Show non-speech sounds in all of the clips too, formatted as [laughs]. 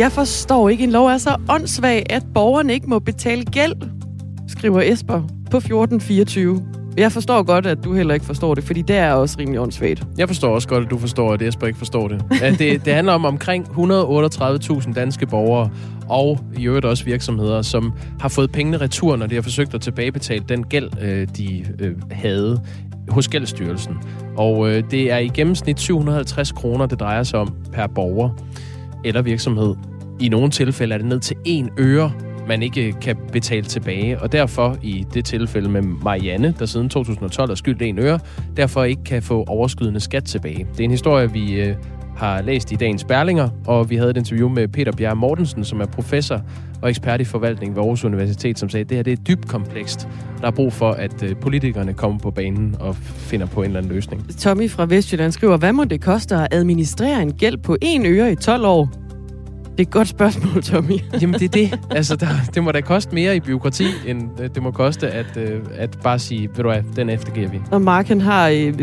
Jeg forstår ikke, en lov er så åndssvag, at borgerne ikke må betale gæld, skriver Esper på 1424. Jeg forstår godt, at du heller ikke forstår det, fordi det er også rimelig åndssvagt. Jeg forstår også godt, at du forstår, at Esper ikke forstår det. At det, det handler om omkring 138.000 danske borgere og i øvrigt også virksomheder, som har fået pengene retur, når de har forsøgt at tilbagebetale den gæld, øh, de øh, havde hos Gældsstyrelsen. Og øh, det er i gennemsnit 750 kroner, det drejer sig om per borger eller virksomhed. I nogle tilfælde er det ned til en øre, man ikke øh, kan betale tilbage. Og derfor i det tilfælde med Marianne, der siden 2012 er skyldt en øre, derfor ikke kan få overskydende skat tilbage. Det er en historie, vi øh, har læst i dagens Berlinger, og vi havde et interview med Peter Bjerre Mortensen, som er professor og ekspert i forvaltning ved Aarhus Universitet, som sagde, at det her det er dybt komplekst. Der er brug for, at øh, politikerne kommer på banen og finder på en eller anden løsning. Tommy fra Vestjylland skriver, hvad må det koste at administrere en gæld på en øre i 12 år? Det er et godt spørgsmål, Tommy. [laughs] Jamen, det er det. Altså, der, det må da koste mere i byråkrati, end øh, det må koste at, øh, at bare sige, ved du hvad, den eftergiver vi. Og Mark, han har øh,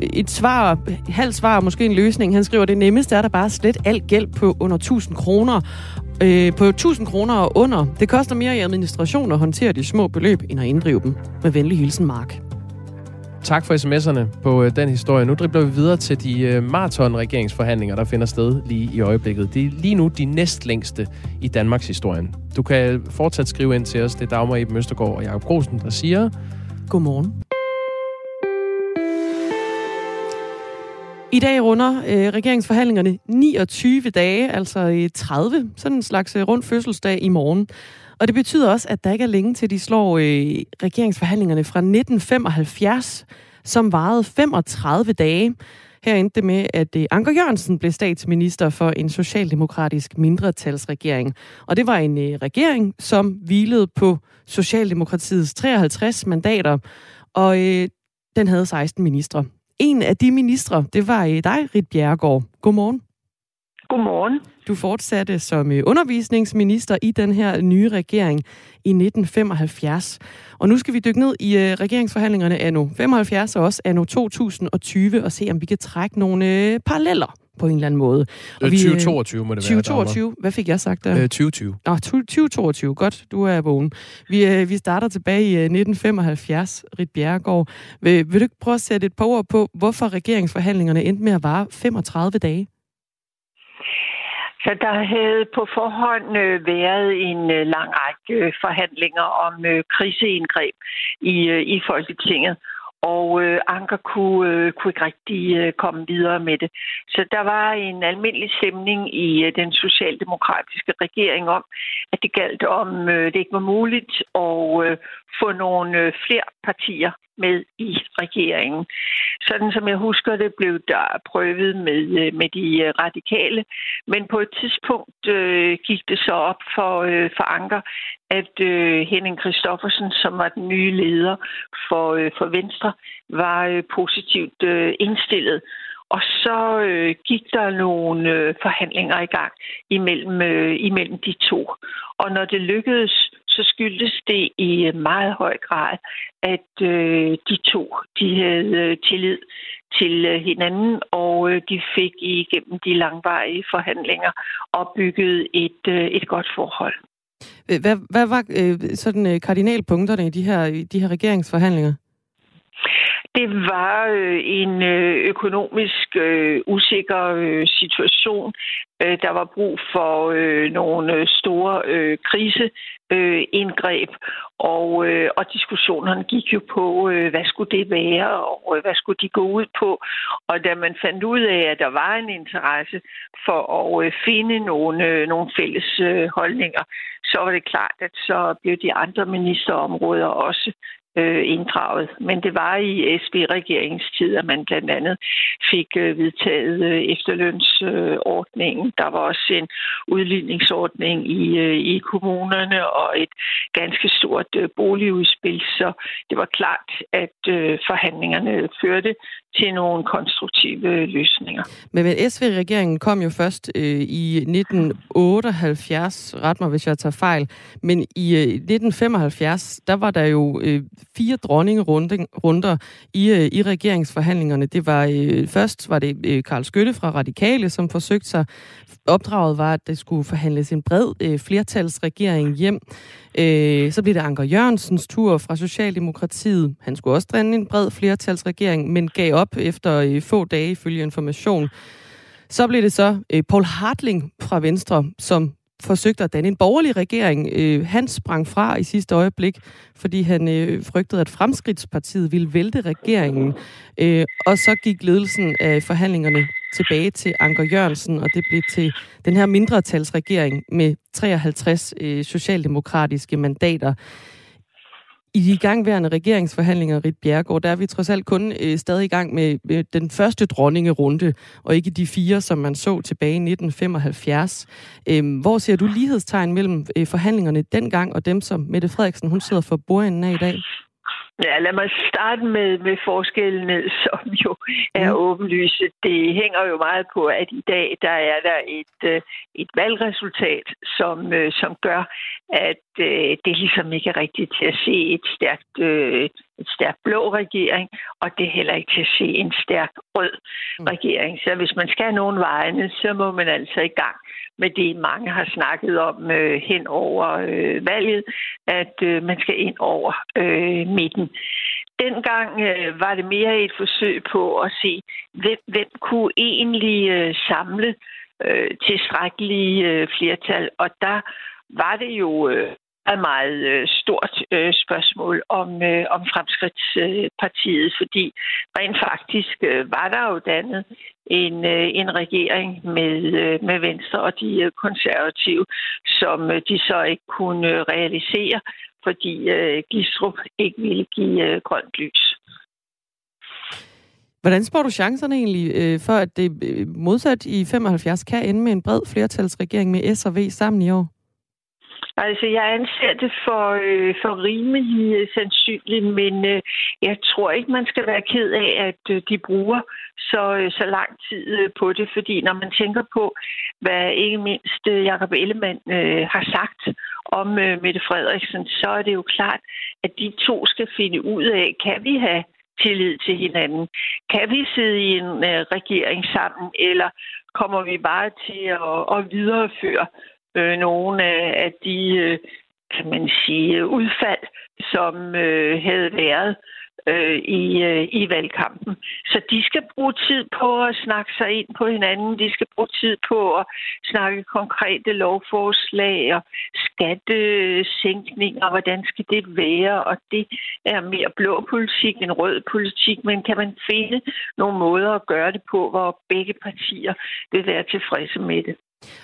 et svar, halvt svar, måske en løsning. Han skriver, det nemmeste er der bare slet al gæld på under 1000 kroner. Øh, på 1000 kroner og under. Det koster mere i administration at håndtere de små beløb, end at inddrive dem. Med venlig hilsen, Mark. Tak for sms'erne på øh, den historie. Nu dribler vi videre til de øh, maraton-regeringsforhandlinger, der finder sted lige i øjeblikket. Det er lige nu de næstlængste i Danmarks historien. Du kan fortsat skrive ind til os. Det er Dagmar Eben Østergaard og Jacob Grosen, der siger... Godmorgen. I dag runder øh, regeringsforhandlingerne 29 dage, altså 30, sådan en slags øh, rund fødselsdag i morgen. Og det betyder også, at der ikke er længe til, de slår øh, regeringsforhandlingerne fra 1975, som varede 35 dage. Her endte det med, at øh, Anker Jørgensen blev statsminister for en socialdemokratisk mindretalsregering. Og det var en øh, regering, som hvilede på Socialdemokratiets 53 mandater, og øh, den havde 16 ministre. En af de ministre, det var øh, dig, Rit Bjerregaard. Godmorgen. Godmorgen. Du fortsatte som øh, undervisningsminister i den her nye regering i 1975. Og nu skal vi dykke ned i uh, regeringsforhandlingerne anno 75 og også anno 2020 og se, om vi kan trække nogle uh, paralleller på en eller anden måde. Og vi, 2022 må det 2022. være. Hvad fik jeg sagt der? Øh, 2020. Nå, 2022. Godt, du er vågen. Vi, vi starter tilbage i uh, 1975, Rit Bjerregaard. Vil, vil du ikke prøve at sætte et par ord på, hvorfor regeringsforhandlingerne endte med at vare 35 dage? Så der havde på forhånd øh, været en øh, lang række øh, forhandlinger om kriseindgreb i, i Folketinget og øh, Anker kunne, øh, kunne ikke rigtig øh, komme videre med det. Så der var en almindelig stemning i øh, den socialdemokratiske regering om, at det galt om, øh, det ikke var muligt at øh, få nogle øh, flere partier med i regeringen. Sådan som jeg husker det, blev der prøvet med, øh, med de øh, radikale. Men på et tidspunkt øh, gik det så op for, øh, for Anker, at øh, Henning Christoffersen, som var den nye leder for, øh, for Venstre, var øh, positivt øh, indstillet. Og så øh, gik der nogle øh, forhandlinger i gang imellem, øh, imellem de to. Og når det lykkedes, så skyldtes det i meget høj grad, at øh, de to de havde øh, tillid til øh, hinanden, og øh, de fik igennem de langvarige forhandlinger opbygget et, øh, et godt forhold. Hvad, hvad var øh, sådan øh, kardinalpunkterne i de her, i de her regeringsforhandlinger? Det var øh, en øh, økonomisk øh, usikker øh, situation. Øh, der var brug for øh, nogle øh, store øh, kriseindgreb, og, øh, og diskussionerne gik jo på, øh, hvad skulle det være, og øh, hvad skulle de gå ud på. Og da man fandt ud af, at der var en interesse for at øh, finde nogle, øh, nogle fælles øh, holdninger, så var det klart, at så blev de andre ministerområder også øh, inddraget. Men det var i SB-regeringens tid, at man blandt andet fik øh, vedtaget øh, efterlønsordningen. Øh, der var også en udligningsordning i, øh, i kommunerne og et ganske stort øh, boligudspil, så det var klart, at øh, forhandlingerne førte til nogle konstruktive løsninger. Men, men SV-regeringen kom jo først øh, i 1978, ret mig hvis jeg tager fejl, men i øh, 1975, der var der jo øh, fire dronningerunder i, øh, i regeringsforhandlingerne. Det var øh, først var det øh, Karl Skytte fra Radikale, som forsøgte sig. Opdraget var, at det skulle forhandles en bred øh, flertalsregering hjem. Øh, så blev det Anker Jørgensens tur fra Socialdemokratiet. Han skulle også drænde en bred flertalsregering, men gav op efter øh, få dage ifølge information. Så blev det så øh, Paul Hartling fra Venstre, som forsøgte at danne en borgerlig regering. Øh, han sprang fra i sidste øjeblik, fordi han øh, frygtede, at Fremskridtspartiet ville vælte regeringen. Øh, og så gik ledelsen af forhandlingerne tilbage til Anker Jørgensen, og det blev til den her mindretalsregering med 53 øh, socialdemokratiske mandater. I de gangværende regeringsforhandlinger, Rit Bjergård, der er vi trods alt kun øh, stadig i gang med med den første dronningerunde, og ikke de fire, som man så tilbage i 1975. Øh, hvor ser du lighedstegn mellem øh, forhandlingerne dengang og dem, som Mette Frederiksen hun sidder for bordenden af i dag? Ja, lad mig starte med, med forskellene, som jo er mm. åbenlyse. Det hænger jo meget på, at i dag der er der et, øh, et valgresultat, som, øh, som gør, at øh, det ligesom ikke er rigtigt til at se et stærkt, et stærkt blå regering, og det er heller ikke til at se en stærk rød mm. regering. Så hvis man skal have nogen vejene, så må man altså i gang med det, mange har snakket om øh, hen over øh, valget, at øh, man skal ind over øh, midten. Dengang øh, var det mere et forsøg på at se, hvem, hvem kunne egentlig øh, samle øh, tilstrækkelige øh, flertal, og der var det jo øh, meget øh, stort øh, spørgsmål om, øh, om Fremskridtspartiet, øh, fordi rent faktisk øh, var der jo dannet en, øh, en regering med, øh, med Venstre og de øh, konservative, som øh, de så ikke kunne øh, realisere, fordi øh, Gistrup ikke ville give øh, grønt lys. Hvordan spår du chancerne egentlig øh, for, at det øh, modsat i 75 kan ende med en bred flertalsregering med S og V sammen i år? Altså, jeg anser det for, øh, for rimelig øh, sandsynligt, men øh, jeg tror ikke, man skal være ked af, at øh, de bruger så, øh, så lang tid øh, på det, fordi når man tænker på, hvad ikke mindst øh, Jacob Ellemann øh, har sagt om øh, Mette Frederiksen, så er det jo klart, at de to skal finde ud af, kan vi have tillid til hinanden? Kan vi sidde i en øh, regering sammen, eller kommer vi bare til at, at videreføre øh, nogle af de, øh, kan man sige, udfald, som øh, havde været øh, i, øh, i valgkampen. Så de skal bruge tid på at snakke sig ind på hinanden. De skal bruge tid på at snakke konkrete lovforslag og skattesænkninger. Hvordan skal det være? Og det er mere blå politik end rød politik. Men kan man finde nogle måder at gøre det på, hvor begge partier vil være tilfredse med det?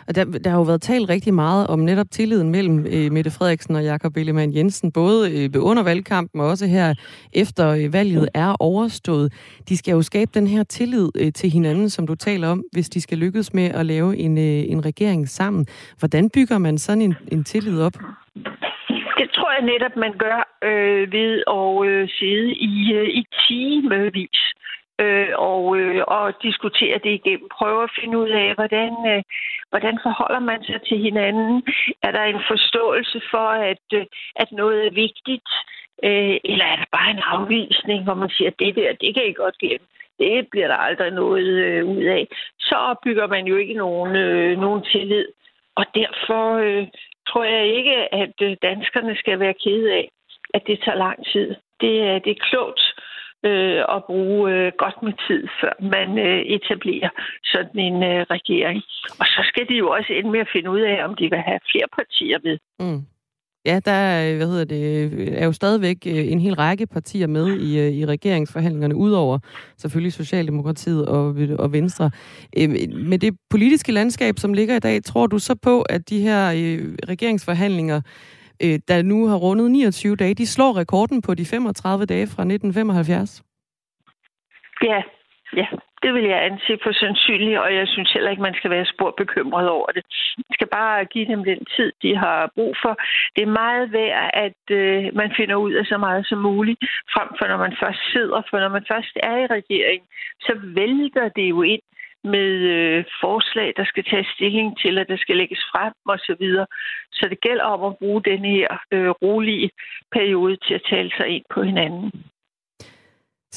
Og der, der har jo været talt rigtig meget om netop tilliden mellem øh, Mette Frederiksen og Jakob Ellemann Jensen, både øh, under valgkampen og også her efter øh, valget er overstået. De skal jo skabe den her tillid øh, til hinanden, som du taler om, hvis de skal lykkes med at lave en, øh, en regering sammen. Hvordan bygger man sådan en, en tillid op? Det tror jeg netop, man gør øh, ved at øh, sidde i, øh, i timevis øh, og, øh, og diskutere det igennem. Prøve at finde ud af, hvordan, øh, hvordan forholder man sig til hinanden. Er der en forståelse for, at, øh, at noget er vigtigt? Øh, eller er der bare en afvisning, hvor man siger, at det der, det kan I godt glemme. Det bliver der aldrig noget øh, ud af. Så opbygger man jo ikke nogen, øh, nogen tillid. Og derfor øh, tror jeg ikke, at øh, danskerne skal være kede af, at det tager lang tid. Det, det er klogt øh, at bruge øh, godt med tid, før man øh, etablerer sådan en øh, regering. Og så skal de jo også ende med at finde ud af, om de vil have flere partier med. Mm. Ja, der øh, hvad hedder det, øh, er jo stadigvæk øh, en hel række partier med i, i regeringsforhandlingerne, udover selvfølgelig Socialdemokratiet og, og Venstre. Med det politiske landskab, som ligger i dag, tror du så på, at de her regeringsforhandlinger øh, der nu har rundet 29 dage, de slår rekorden på de 35 dage fra 1975? Ja, ja, det vil jeg anse for sandsynligt, og jeg synes heller ikke, man skal være spor bekymret over det. Man skal bare give dem den tid, de har brug for. Det er meget værd, at øh, man finder ud af så meget som muligt, frem for når man først sidder, for når man først er i regering, så vælter det jo ind med øh, forslag, der skal tage stilling til, at der skal lægges frem osv. Så, så det gælder om at bruge den her øh, rolige periode til at tale sig ind på hinanden.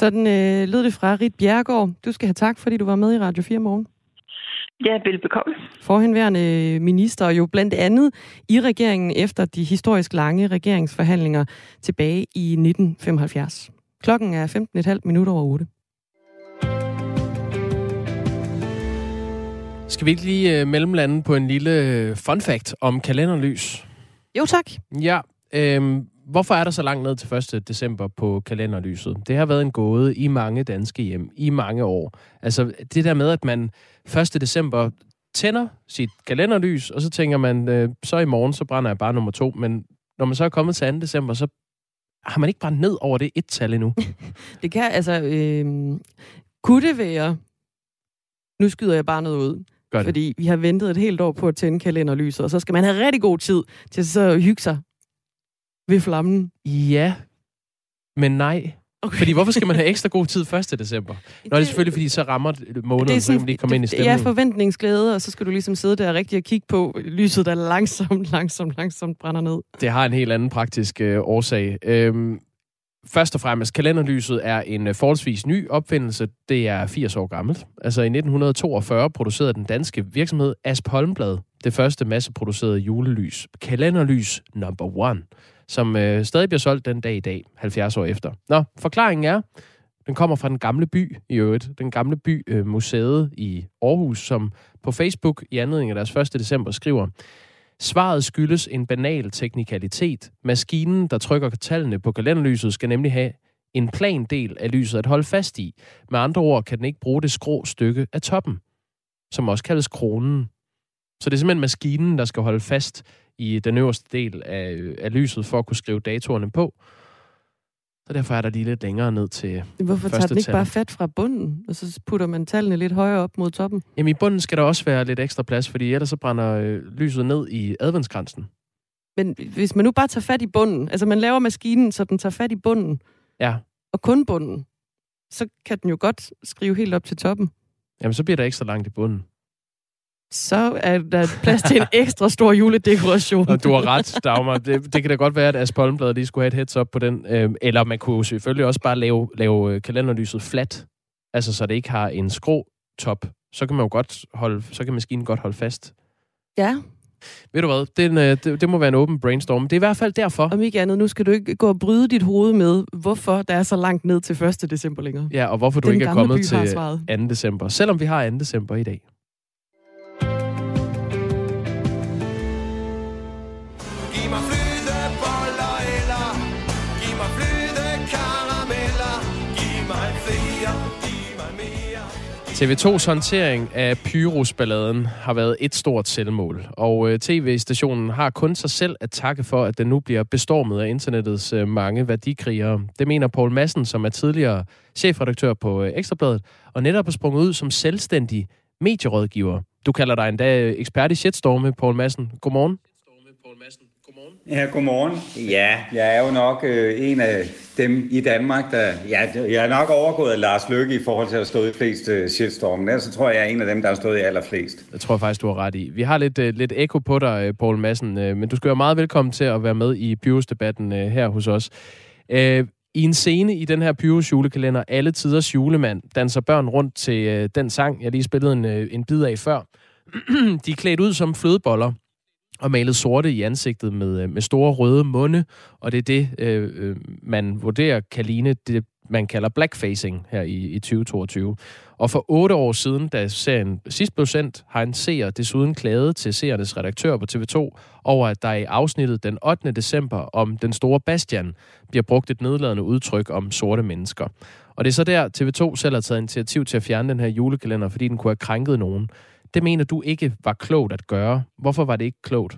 Sådan øh, lød det fra Rit Bjergård. Du skal have tak, fordi du var med i Radio 4 morgen. Ja, velbekomme. Forhenværende minister jo blandt andet i regeringen efter de historisk lange regeringsforhandlinger tilbage i 1975. Klokken er 15,5 minutter over 8. Skal vi ikke lige øh, mellemlande på en lille øh, fun fact om kalenderlys? Jo, tak. Ja, øh, hvorfor er der så langt ned til 1. december på kalenderlyset? Det har været en gåde i mange danske hjem i mange år. Altså det der med, at man 1. december tænder sit kalenderlys, og så tænker man, øh, så i morgen, så brænder jeg bare nummer to. Men når man så er kommet til 2. december, så har man ikke brændt ned over det et-tal endnu. [laughs] det kan altså... Øh, kunne det være... Nu skyder jeg bare noget ud. Gør det. Fordi vi har ventet et helt år på at tænde kalenderlyset, og så skal man have rigtig god tid til så at hygge sig ved flammen. Ja, men nej. Okay. Fordi hvorfor skal man have ekstra god tid 1. december? Nå, det er selvfølgelig, fordi så rammer måneden, det er sådan, så kan man lige komme ind i stemningen. Ja, forventningsglæde, og så skal du ligesom sidde der rigtig og kigge på lyset, der langsomt, langsomt, langsomt brænder ned. Det har en helt anden praktisk øh, årsag. Øhm, Først og fremmest, kalenderlyset er en øh, forholdsvis ny opfindelse. Det er 80 år gammelt. Altså i 1942 producerede den danske virksomhed Asp Holmblad det første masseproducerede julelys. Kalenderlys number one, som øh, stadig bliver solgt den dag i dag, 70 år efter. Nå, forklaringen er, den kommer fra den gamle by i øvrigt. Den gamle by øh, museet i Aarhus, som på Facebook i anledning af deres 1. december skriver, Svaret skyldes en banal teknikalitet. Maskinen, der trykker tallene på kalenderlyset, skal nemlig have en plan del af lyset at holde fast i. Med andre ord kan den ikke bruge det skrå stykke af toppen, som også kaldes kronen. Så det er simpelthen maskinen, der skal holde fast i den øverste del af, øh, af lyset for at kunne skrive datorerne på. Så derfor er der lige lidt længere ned til Hvorfor tager den ikke tal. bare fat fra bunden, og så putter man tallene lidt højere op mod toppen? Jamen i bunden skal der også være lidt ekstra plads, fordi ellers så brænder øh, lyset ned i adventskransen. Men hvis man nu bare tager fat i bunden, altså man laver maskinen, så den tager fat i bunden, ja. og kun bunden, så kan den jo godt skrive helt op til toppen. Jamen så bliver der ekstra langt i bunden så er der plads til en [laughs] ekstra stor juledekoration. Og du har ret, Dagmar. Det, det kan da godt være, at As Pollenblad lige skulle have et heads up på den. Øh, eller man kunne selvfølgelig også bare lave, lave øh, kalenderlyset flat. Altså, så det ikke har en skrå top. Så kan man jo godt holde, så kan maskinen godt holde fast. Ja. Ved du hvad, det, øh, det, det må være en åben brainstorm. Det er i hvert fald derfor. Om ikke andet, nu skal du ikke gå og bryde dit hoved med, hvorfor der er så langt ned til 1. december længere. Ja, og hvorfor du Den ikke er kommet til 2. december. Selvom vi har 2. december i dag. TV2's håndtering af Pyrus-balladen har været et stort selvmål, og øh, tv-stationen har kun sig selv at takke for, at den nu bliver bestormet af internettets øh, mange værdikrigere. Det mener Paul Madsen, som er tidligere chefredaktør på øh, Ekstrabladet, og netop er sprunget ud som selvstændig medierådgiver. Du kalder dig endda ekspert i shitstorme, Paul Madsen. Godmorgen. Paul Madsen. Godmorgen. Ja, godmorgen. Ja, jeg er jo nok øh, en af dem i Danmark, der... Ja, jeg er nok overgået Lars Løkke i forhold til at stå i flest uh, shitstorm. Men så tror jeg, jeg er en af dem, der har stået i allerflest. Jeg tror faktisk, du har ret i. Vi har lidt, uh, lidt ekko på dig, øh, Poul Madsen, uh, men du skal være meget velkommen til at være med i Pyrus-debatten uh, her hos os. Uh, i en scene i den her Pyrus julekalender, Alle Tiders Julemand, danser børn rundt til uh, den sang, jeg lige spillede en, uh, en bid af før. [clears throat] De er klædt ud som flødeboller, og malet sorte i ansigtet med, øh, med store røde munde, og det er det, øh, øh man vurderer kan ligne det, man kalder blackfacing her i, i 2022. Og for otte år siden, da serien sidst blev sendt, har en seer desuden klaget til seernes redaktør på TV2 over, at der i afsnittet den 8. december om den store Bastian bliver brugt et nedladende udtryk om sorte mennesker. Og det er så der, TV2 selv har taget initiativ til at fjerne den her julekalender, fordi den kunne have krænket nogen. Det mener du ikke var klogt at gøre. Hvorfor var det ikke klogt?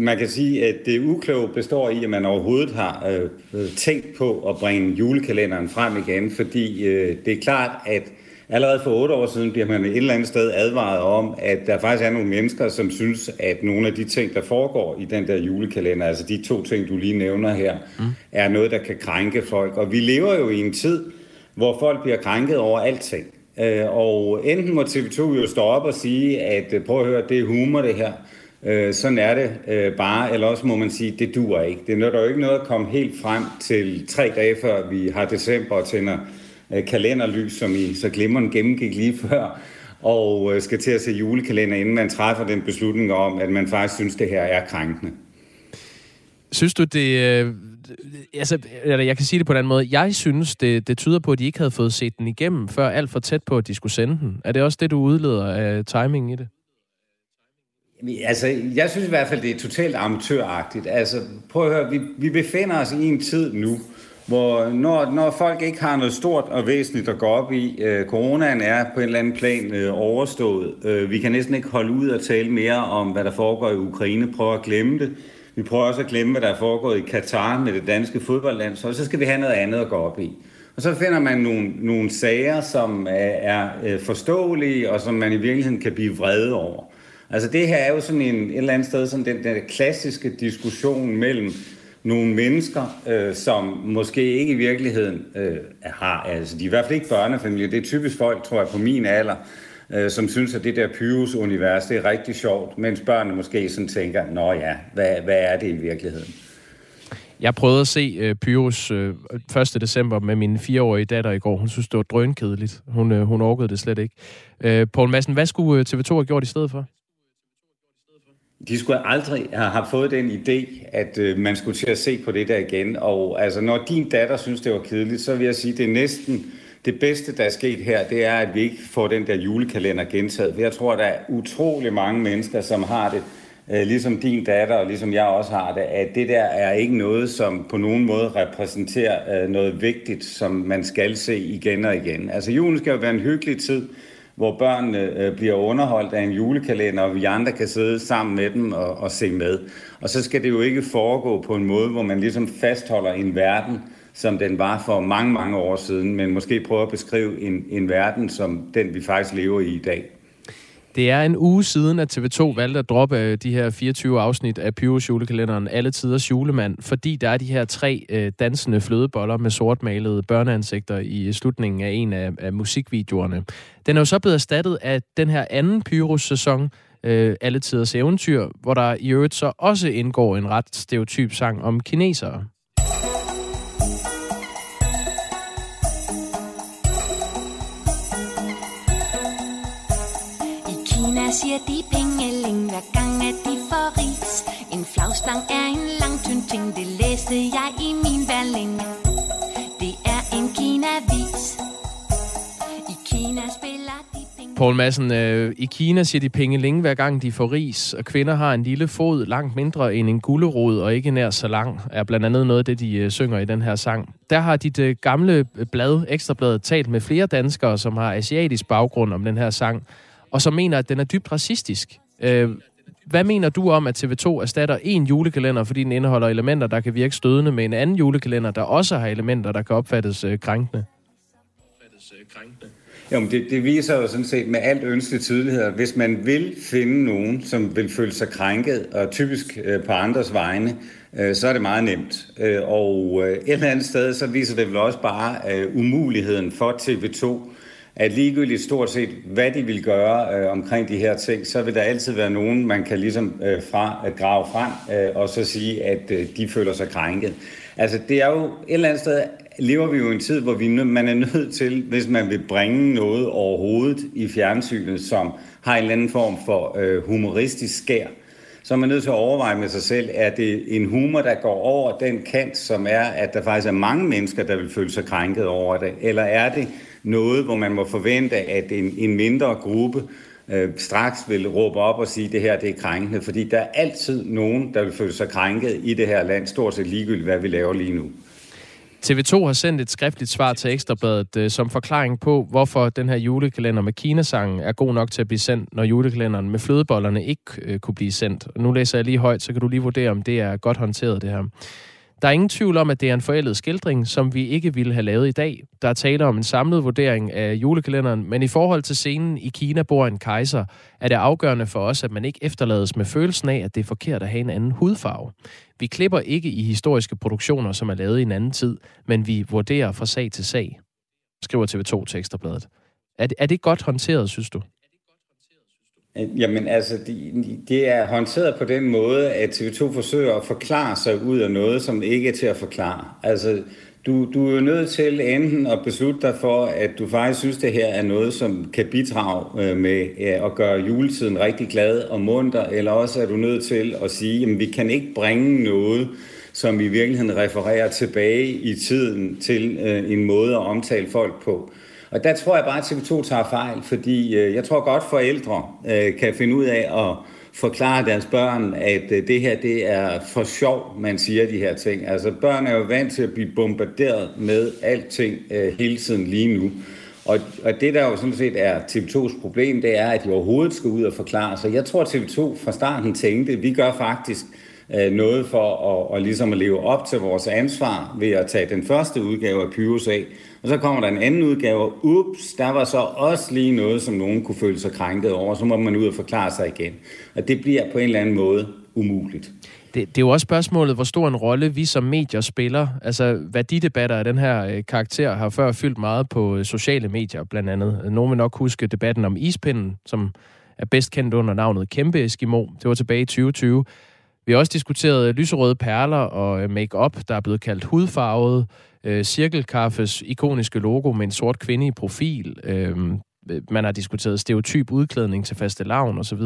Man kan sige, at det ukloge består i, at man overhovedet har øh, tænkt på at bringe julekalenderen frem igen, fordi øh, det er klart, at allerede for otte år siden bliver man et eller andet sted advaret om, at der faktisk er nogle mennesker, som synes, at nogle af de ting, der foregår i den der julekalender, altså de to ting, du lige nævner her, mm. er noget, der kan krænke folk. Og vi lever jo i en tid, hvor folk bliver krænket over alting. Øh, og enten må TV2 jo stå op og sige, at øh, prøv at høre, det er humor det her. Øh, sådan er det øh, bare, eller også må man sige, det duer ikke. Det nytter jo ikke noget at komme helt frem til tre dage før vi har december og tænder øh, kalenderlys, som I så glimrende gennemgik lige før, og øh, skal til at se julekalender, inden man træffer den beslutning om, at man faktisk synes, det her er krænkende. Synes du, det... Øh, Altså, eller jeg kan sige det på den måde. Jeg synes, det, det tyder på, at de ikke havde fået set den igennem, før alt for tæt på, at de skulle sende den. Er det også det, du udleder af timingen i det? Altså, jeg synes i hvert fald, det er totalt amatøragtigt. Altså, prøv at høre, vi, vi befinder os i en tid nu, hvor når, når folk ikke har noget stort og væsentligt at gå op i, øh, coronaen er på en eller anden plan øh, overstået. Øh, vi kan næsten ikke holde ud og tale mere om, hvad der foregår i Ukraine. Prøv at glemme det. Vi prøver også at glemme, hvad der er foregået i Katar med det danske fodboldland, så så skal vi have noget andet at gå op i. Og så finder man nogle, nogle sager, som er, er øh, forståelige, og som man i virkeligheden kan blive vrede over. Altså det her er jo sådan en, et eller andet sted sådan den der klassiske diskussion mellem nogle mennesker, øh, som måske ikke i virkeligheden øh, har, altså de er i hvert fald ikke børnefamilier, det er typisk folk, tror jeg, på min alder, øh, som synes, at det der Pyrus-univers, det er rigtig sjovt, mens børnene måske sådan tænker, nå ja, hvad, hvad er det i virkeligheden? Jeg prøvede at se uh, Pyrus uh, 1. december med min fireårige datter i går. Hun synes, det var drønkedeligt. Hun, uh, hun orkede det slet ikke. Uh, Poul Madsen, hvad skulle TV2 have gjort i stedet for? De skulle aldrig have fået den idé, at øh, man skulle til at se på det der igen. Og altså, når din datter synes, det var kedeligt, så vil jeg sige, det er næsten det bedste, der er sket her, det er, at vi ikke får den der julekalender gentaget. Jeg tror, der er utrolig mange mennesker, som har det, øh, ligesom din datter, og ligesom jeg også har det, at det der er ikke noget, som på nogen måde repræsenterer øh, noget vigtigt, som man skal se igen og igen. Altså julen skal jo være en hyggelig tid, hvor børnene øh, bliver underholdt af en julekalender, og vi andre kan sidde sammen med dem og, og se med. Og så skal det jo ikke foregå på en måde, hvor man ligesom fastholder en verden, som den var for mange, mange år siden, men måske prøve at beskrive en, en verden, som den vi faktisk lever i i dag. Det er en uge siden, at TV2 valgte at droppe øh, de her 24 afsnit af Pyros julekalenderen Alle Tiders Julemand, fordi der er de her tre øh, dansende flødeboller med sortmalede børneansigter i øh, slutningen af en af, af musikvideoerne. Den er jo så blevet erstattet af den her anden Pyros-sæson, øh, Alle Tiders Eventyr, hvor der i øvrigt så også indgår en ret stereotyp sang om kinesere. Siger de pengeling, hver gang at de får ris. En flagstang er en lang tynd ting, det læste jeg i min værling. Det er en kinavis. I Kina spiller de penge... Poul Madsen, øh, i Kina siger de pengeling, hver gang de får ris, og kvinder har en lille fod langt mindre end en gullerod, og ikke nær så lang, er blandt andet noget af det, de øh, synger i den her sang. Der har dit øh, gamle blad, Ekstrabladet, talt med flere danskere, som har asiatisk baggrund om den her sang, og som mener, at den er dybt racistisk. Øh, hvad mener du om, at TV2 erstatter en julekalender, fordi den indeholder elementer, der kan virke stødende, med en anden julekalender, der også har elementer, der kan opfattes øh, krænkende? Jamen, det, det viser jo sådan set med alt ønskelig tydelighed, at hvis man vil finde nogen, som vil føle sig krænket, og typisk øh, på andres vegne, øh, så er det meget nemt. Øh, og øh, et eller andet sted, så viser det vel også bare øh, umuligheden for TV2 at ligegyldigt stort set, hvad de vil gøre øh, omkring de her ting, så vil der altid være nogen, man kan ligesom øh, fra, at grave frem øh, og så sige, at øh, de føler sig krænket. Altså det er jo et eller andet sted, lever vi jo i en tid, hvor vi, man er nødt til, hvis man vil bringe noget overhovedet i fjernsynet, som har en eller anden form for øh, humoristisk skær, så er man nødt til at overveje med sig selv, er det en humor, der går over den kant, som er, at der faktisk er mange mennesker, der vil føle sig krænket over det, eller er det noget, hvor man må forvente, at en, en mindre gruppe øh, straks vil råbe op og sige, at det her det er krænkende, fordi der er altid nogen, der vil føle sig krænket i det her land, stort set ligegyldigt, hvad vi laver lige nu. TV2 har sendt et skriftligt svar til Ekstrabladet øh, som forklaring på, hvorfor den her julekalender med Kinasangen er god nok til at blive sendt, når julekalenderen med flødebollerne ikke øh, kunne blive sendt. Nu læser jeg lige højt, så kan du lige vurdere, om det er godt håndteret det her. Der er ingen tvivl om, at det er en forældet skildring, som vi ikke ville have lavet i dag. Der er tale om en samlet vurdering af julekalenderen, men i forhold til scenen i Kina bor en kejser, er det afgørende for os, at man ikke efterlades med følelsen af, at det er forkert at have en anden hudfarve. Vi klipper ikke i historiske produktioner, som er lavet i en anden tid, men vi vurderer fra sag til sag, skriver TV2 Teksterbladet. Er det, er det godt håndteret, synes du? Jamen altså, det, de er håndteret på den måde, at TV2 forsøger at forklare sig ud af noget, som ikke er til at forklare. Altså, du, du er jo nødt til enten at beslutte dig for, at du faktisk synes, det her er noget, som kan bidrage øh, med at gøre juletiden rigtig glad og munter, eller også er du nødt til at sige, at vi kan ikke bringe noget, som i virkeligheden refererer tilbage i tiden til øh, en måde at omtale folk på. Og der tror jeg bare, at TV2 tager fejl, fordi øh, jeg tror godt, forældre øh, kan finde ud af at forklare deres børn, at øh, det her det er for sjov, man siger de her ting. Altså børn er jo vant til at blive bombarderet med alting øh, hele tiden lige nu. Og, og det, der jo sådan set er TV2's problem, det er, at de overhovedet skal ud og forklare. Så jeg tror, at TV2 fra starten tænkte, at vi gør faktisk Øh, noget for at, at, ligesom at leve op til vores ansvar ved at tage den første udgave af Pyrus af. Og så kommer der en anden udgave. Ups, der var så også lige noget, som nogen kunne føle sig krænket over. Så må man ud og forklare sig igen. Og det bliver på en eller anden måde umuligt. Det, det er jo også spørgsmålet, hvor stor en rolle vi som medier spiller. Altså, værdidebatter af den her øh, karakter har før fyldt meget på øh, sociale medier, blandt andet. Nogle vil nok huske debatten om ispinden, som er bedst kendt under navnet Kæmpe Eskimo. Det var tilbage i 2020. Vi har også diskuteret øh, lyserøde perler og makeup, make-up, der er blevet kaldt hudfarvet, øh, cirkelkaffes ikoniske logo med en sort kvinde i profil, øh, man har diskuteret stereotyp udklædning til faste lavn osv.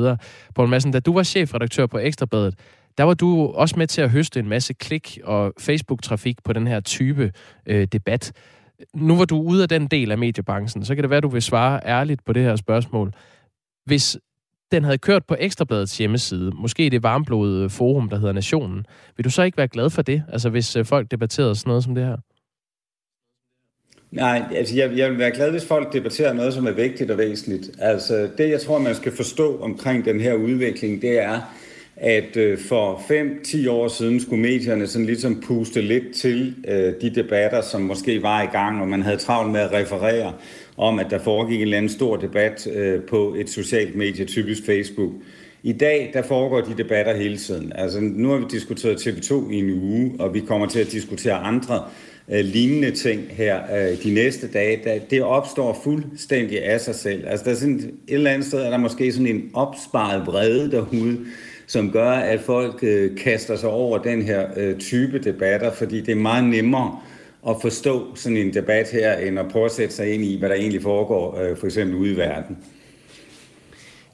Poul Madsen, da du var chefredaktør på Ekstrabladet, der var du også med til at høste en masse klik og Facebook-trafik på den her type øh, debat. Nu var du ude af den del af mediebranchen, så kan det være, du vil svare ærligt på det her spørgsmål. Hvis den havde kørt på Ekstrabladets hjemmeside, måske det varmblodede øh, forum, der hedder Nationen, vil du så ikke være glad for det, altså hvis øh, folk debatterede sådan noget som det her? Nej, altså jeg, jeg vil være glad, hvis folk debatterer noget, som er vigtigt og væsentligt. Altså det, jeg tror, man skal forstå omkring den her udvikling, det er, at øh, for 5-10 år siden skulle medierne sådan ligesom puste lidt til øh, de debatter, som måske var i gang, og man havde travlt med at referere om, at der foregik en eller anden stor debat øh, på et socialt medie, typisk Facebook. I dag, der foregår de debatter hele tiden. Altså, nu har vi diskuteret TV2 i en uge, og vi kommer til at diskutere andre øh, lignende ting her øh, de næste dage. Da det opstår fuldstændig af sig selv. Altså, der er sådan et eller andet sted, er der måske sådan en opsparet vrede derude, som gør, at folk øh, kaster sig over den her øh, type debatter, fordi det er meget nemmere at forstå sådan en debat her, end at prøve at sætte sig ind i, hvad der egentlig foregår, øh, for eksempel ude i verden.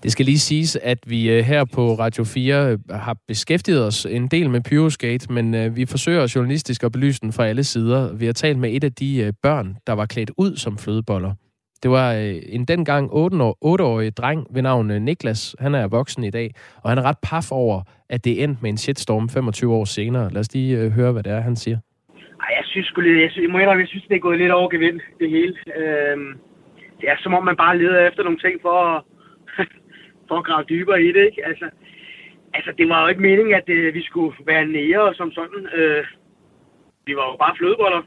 Det skal lige siges, at vi øh, her på Radio 4 øh, har beskæftiget os en del med Pyrosgate, men øh, vi forsøger journalistisk at belyse den fra alle sider. Vi har talt med et af de børn, der var klædt ud som flødeboller. Det var en dengang 8-årig dreng ved navn Niklas. Han er voksen i dag, og han er ret paf over, at det endte med en shitstorm 25 år senere. Lad os lige høre, hvad det er, han siger. Synes sgu lidt, jeg, synes, jeg må indrømme, jeg synes, det er gået lidt over gevind, det hele. Øhm, det er som om, man bare leder efter nogle ting for at, [laughs] for at grave dybere i det, ikke? Altså, altså det var jo ikke meningen, at øh, vi skulle være nære som sådan. Øh, vi var jo bare flødeboller.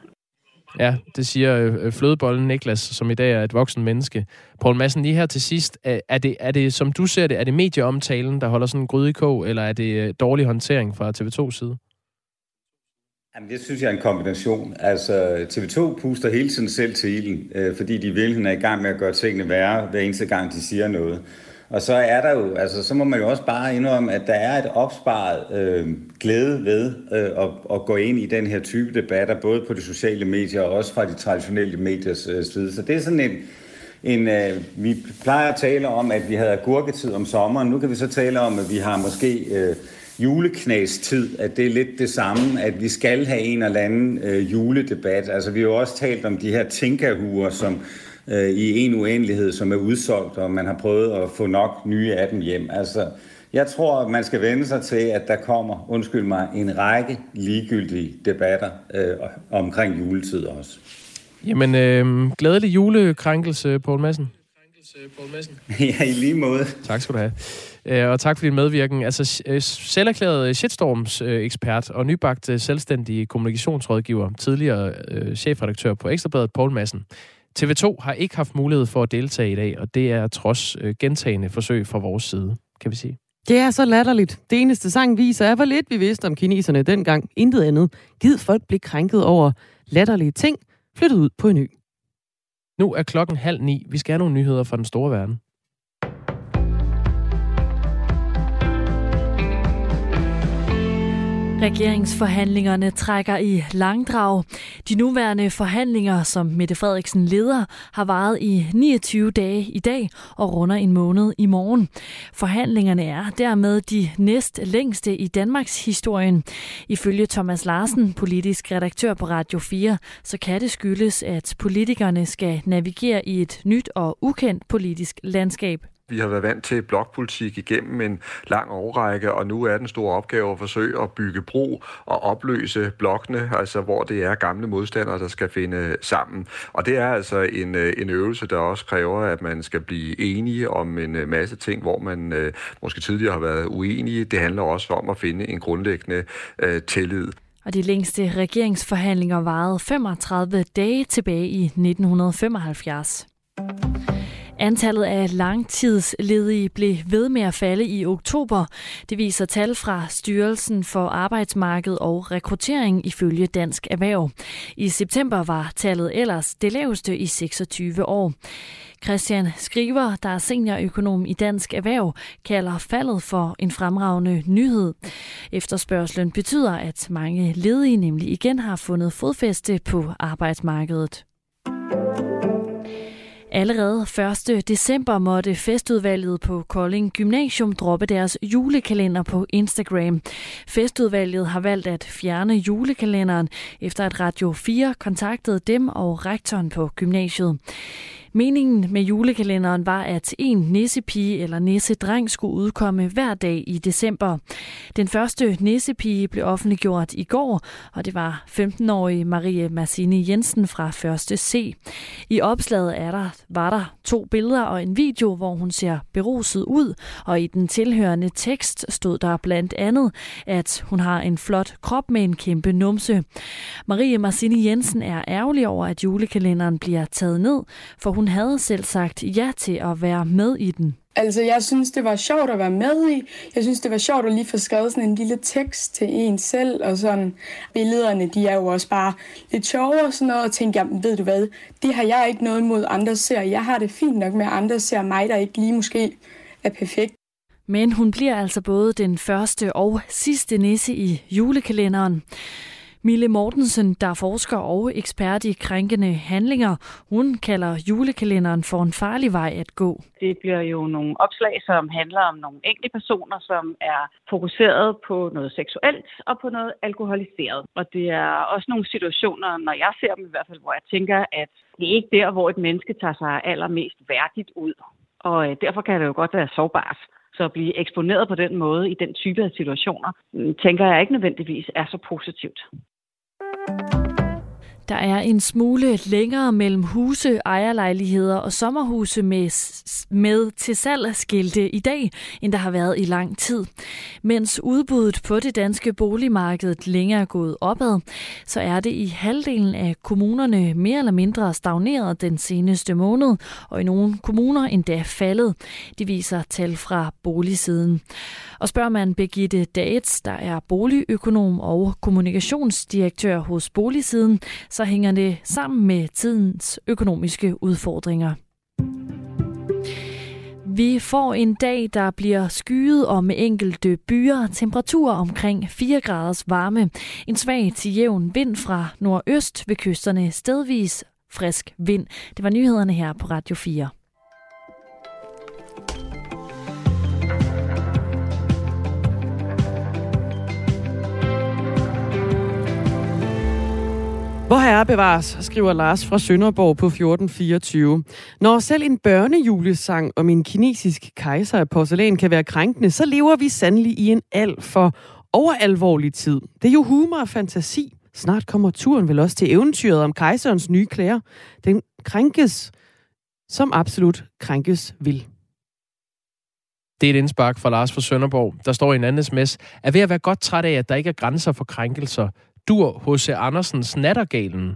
Ja, det siger øh, øh flødebollen Niklas, som i dag er et voksen menneske. Poul Madsen, lige her til sidst. Øh, er det, er det, som du ser det, er det medieomtalen, der holder sådan en gryde i kog, eller er det øh, dårlig håndtering fra TV2's side? Jamen, det synes jeg er en kombination. Altså, TV2 puster hele tiden selv til ilden, øh, fordi de virkelig er i gang med at gøre tingene værre, hver eneste gang de siger noget. Og så er der jo, altså så må man jo også bare indrømme, at der er et opsparet øh, glæde ved øh, at, at gå ind i den her type debatter, både på de sociale medier og også fra de traditionelle mediers øh, side. Så det er sådan en, en øh, vi plejer at tale om, at vi havde agurketid om sommeren. Nu kan vi så tale om, at vi har måske øh, juleknæstid, at det er lidt det samme, at vi skal have en eller anden øh, juledebat. Altså vi har jo også talt om de her tinkahuer, som øh, i en uendelighed, som er udsolgt, og man har prøvet at få nok nye af dem hjem. Altså, jeg tror, man skal vende sig til, at der kommer, undskyld mig, en række ligegyldige debatter øh, omkring juletid også. Jamen, øh, glædelig julekrænkelse, Poul Madsen. [laughs] ja, i lige måde. Tak skal du have. Øh, og tak for din medvirken. Altså, øh, selverklæret shitstorms-ekspert og nybagt øh, selvstændig kommunikationsrådgiver, tidligere chefredaktør på Ekstrabladet, Poul Madsen. TV2 har ikke haft mulighed for at deltage i dag, og det er trods øh, gentagende forsøg fra vores side, kan vi sige. Det er så latterligt. Det eneste sang viser er, hvor lidt vi vidste om kineserne dengang. Intet andet. Gid folk blive krænket over latterlige ting, flyttet ud på en ø. Nu er klokken halv ni. Vi skal have nogle nyheder fra den store verden. Regeringsforhandlingerne trækker i langdrag. De nuværende forhandlinger, som Mette Frederiksen leder, har varet i 29 dage i dag og runder en måned i morgen. Forhandlingerne er dermed de næst længste i Danmarks historien. Ifølge Thomas Larsen, politisk redaktør på Radio 4, så kan det skyldes, at politikerne skal navigere i et nyt og ukendt politisk landskab. Vi har været vant til blokpolitik igennem en lang årrække, og nu er den store opgave at forsøge at bygge bro og opløse blokkene, altså hvor det er gamle modstandere, der skal finde sammen. Og det er altså en, øh, en øvelse, der også kræver, at man skal blive enige om en øh, masse ting, hvor man øh, måske tidligere har været uenige. Det handler også om at finde en grundlæggende øh, tillid. Og de længste regeringsforhandlinger varede 35 dage tilbage i 1975. Antallet af langtidsledige blev ved med at falde i oktober. Det viser tal fra Styrelsen for Arbejdsmarked og Rekruttering ifølge Dansk Erhverv. I september var tallet ellers det laveste i 26 år. Christian Skriver, der er seniorøkonom i Dansk Erhverv, kalder faldet for en fremragende nyhed. Efterspørgselen betyder, at mange ledige nemlig igen har fundet fodfæste på arbejdsmarkedet. Allerede 1. december måtte festudvalget på Kolding Gymnasium droppe deres julekalender på Instagram. Festudvalget har valgt at fjerne julekalenderen, efter at Radio 4 kontaktede dem og rektoren på gymnasiet. Meningen med julekalenderen var, at en nissepige eller nissedreng skulle udkomme hver dag i december. Den første nissepige blev offentliggjort i går, og det var 15-årige Marie Massini Jensen fra 1. C. I opslaget er der, var der to billeder og en video, hvor hun ser beruset ud, og i den tilhørende tekst stod der blandt andet, at hun har en flot krop med en kæmpe numse. Marie Massini Jensen er ærgerlig over, at julekalenderen bliver taget ned, for hun hun havde selv sagt ja til at være med i den. Altså, jeg synes, det var sjovt at være med i. Jeg synes, det var sjovt at lige få skrevet sådan en lille tekst til en selv, og sådan billederne, de er jo også bare lidt sjove og sådan noget, og tænkte jeg, ved du hvad, det har jeg ikke noget mod andre ser. Jeg har det fint nok med, at andre ser mig, der ikke lige måske er perfekt. Men hun bliver altså både den første og sidste nisse i julekalenderen. Mille Mortensen, der er forsker og ekspert i krænkende handlinger, hun kalder julekalenderen for en farlig vej at gå. Det bliver jo nogle opslag, som handler om nogle enkelte personer, som er fokuseret på noget seksuelt og på noget alkoholiseret. Og det er også nogle situationer, når jeg ser dem i hvert fald, hvor jeg tænker, at det er ikke der, hvor et menneske tager sig allermest værdigt ud. Og øh, derfor kan det jo godt være sårbart. Så at blive eksponeret på den måde i den type af situationer, mm, tænker jeg ikke nødvendigvis er så positivt. Der er en smule længere mellem huse, ejerlejligheder og sommerhuse med, med til salg skilte i dag, end der har været i lang tid. Mens udbuddet på det danske boligmarked længere er gået opad, så er det i halvdelen af kommunerne mere eller mindre stagneret den seneste måned, og i nogle kommuner endda faldet. Det viser tal fra boligsiden. Og spørger man Birgitte Dates, der er boligøkonom og kommunikationsdirektør hos Boligsiden, så hænger det sammen med tidens økonomiske udfordringer. Vi får en dag, der bliver skyet og med enkelte byer. Temperatur omkring 4 graders varme. En svag til jævn vind fra nordøst ved kysterne. Stedvis frisk vind. Det var nyhederne her på Radio 4. Hvor herre bevares, skriver Lars fra Sønderborg på 1424. Når selv en børnejulesang om en kinesisk kejser af porcelæn kan være krænkende, så lever vi sandelig i en alt for overalvorlig tid. Det er jo humor og fantasi. Snart kommer turen vel også til eventyret om kejserens nye klæder. Den krænkes, som absolut krænkes vil. Det er et indspark fra Lars fra Sønderborg. Der står i en anden sms, er ved at være godt træt af, at der ikke er grænser for krænkelser dur H.C. Andersens Nattergalen.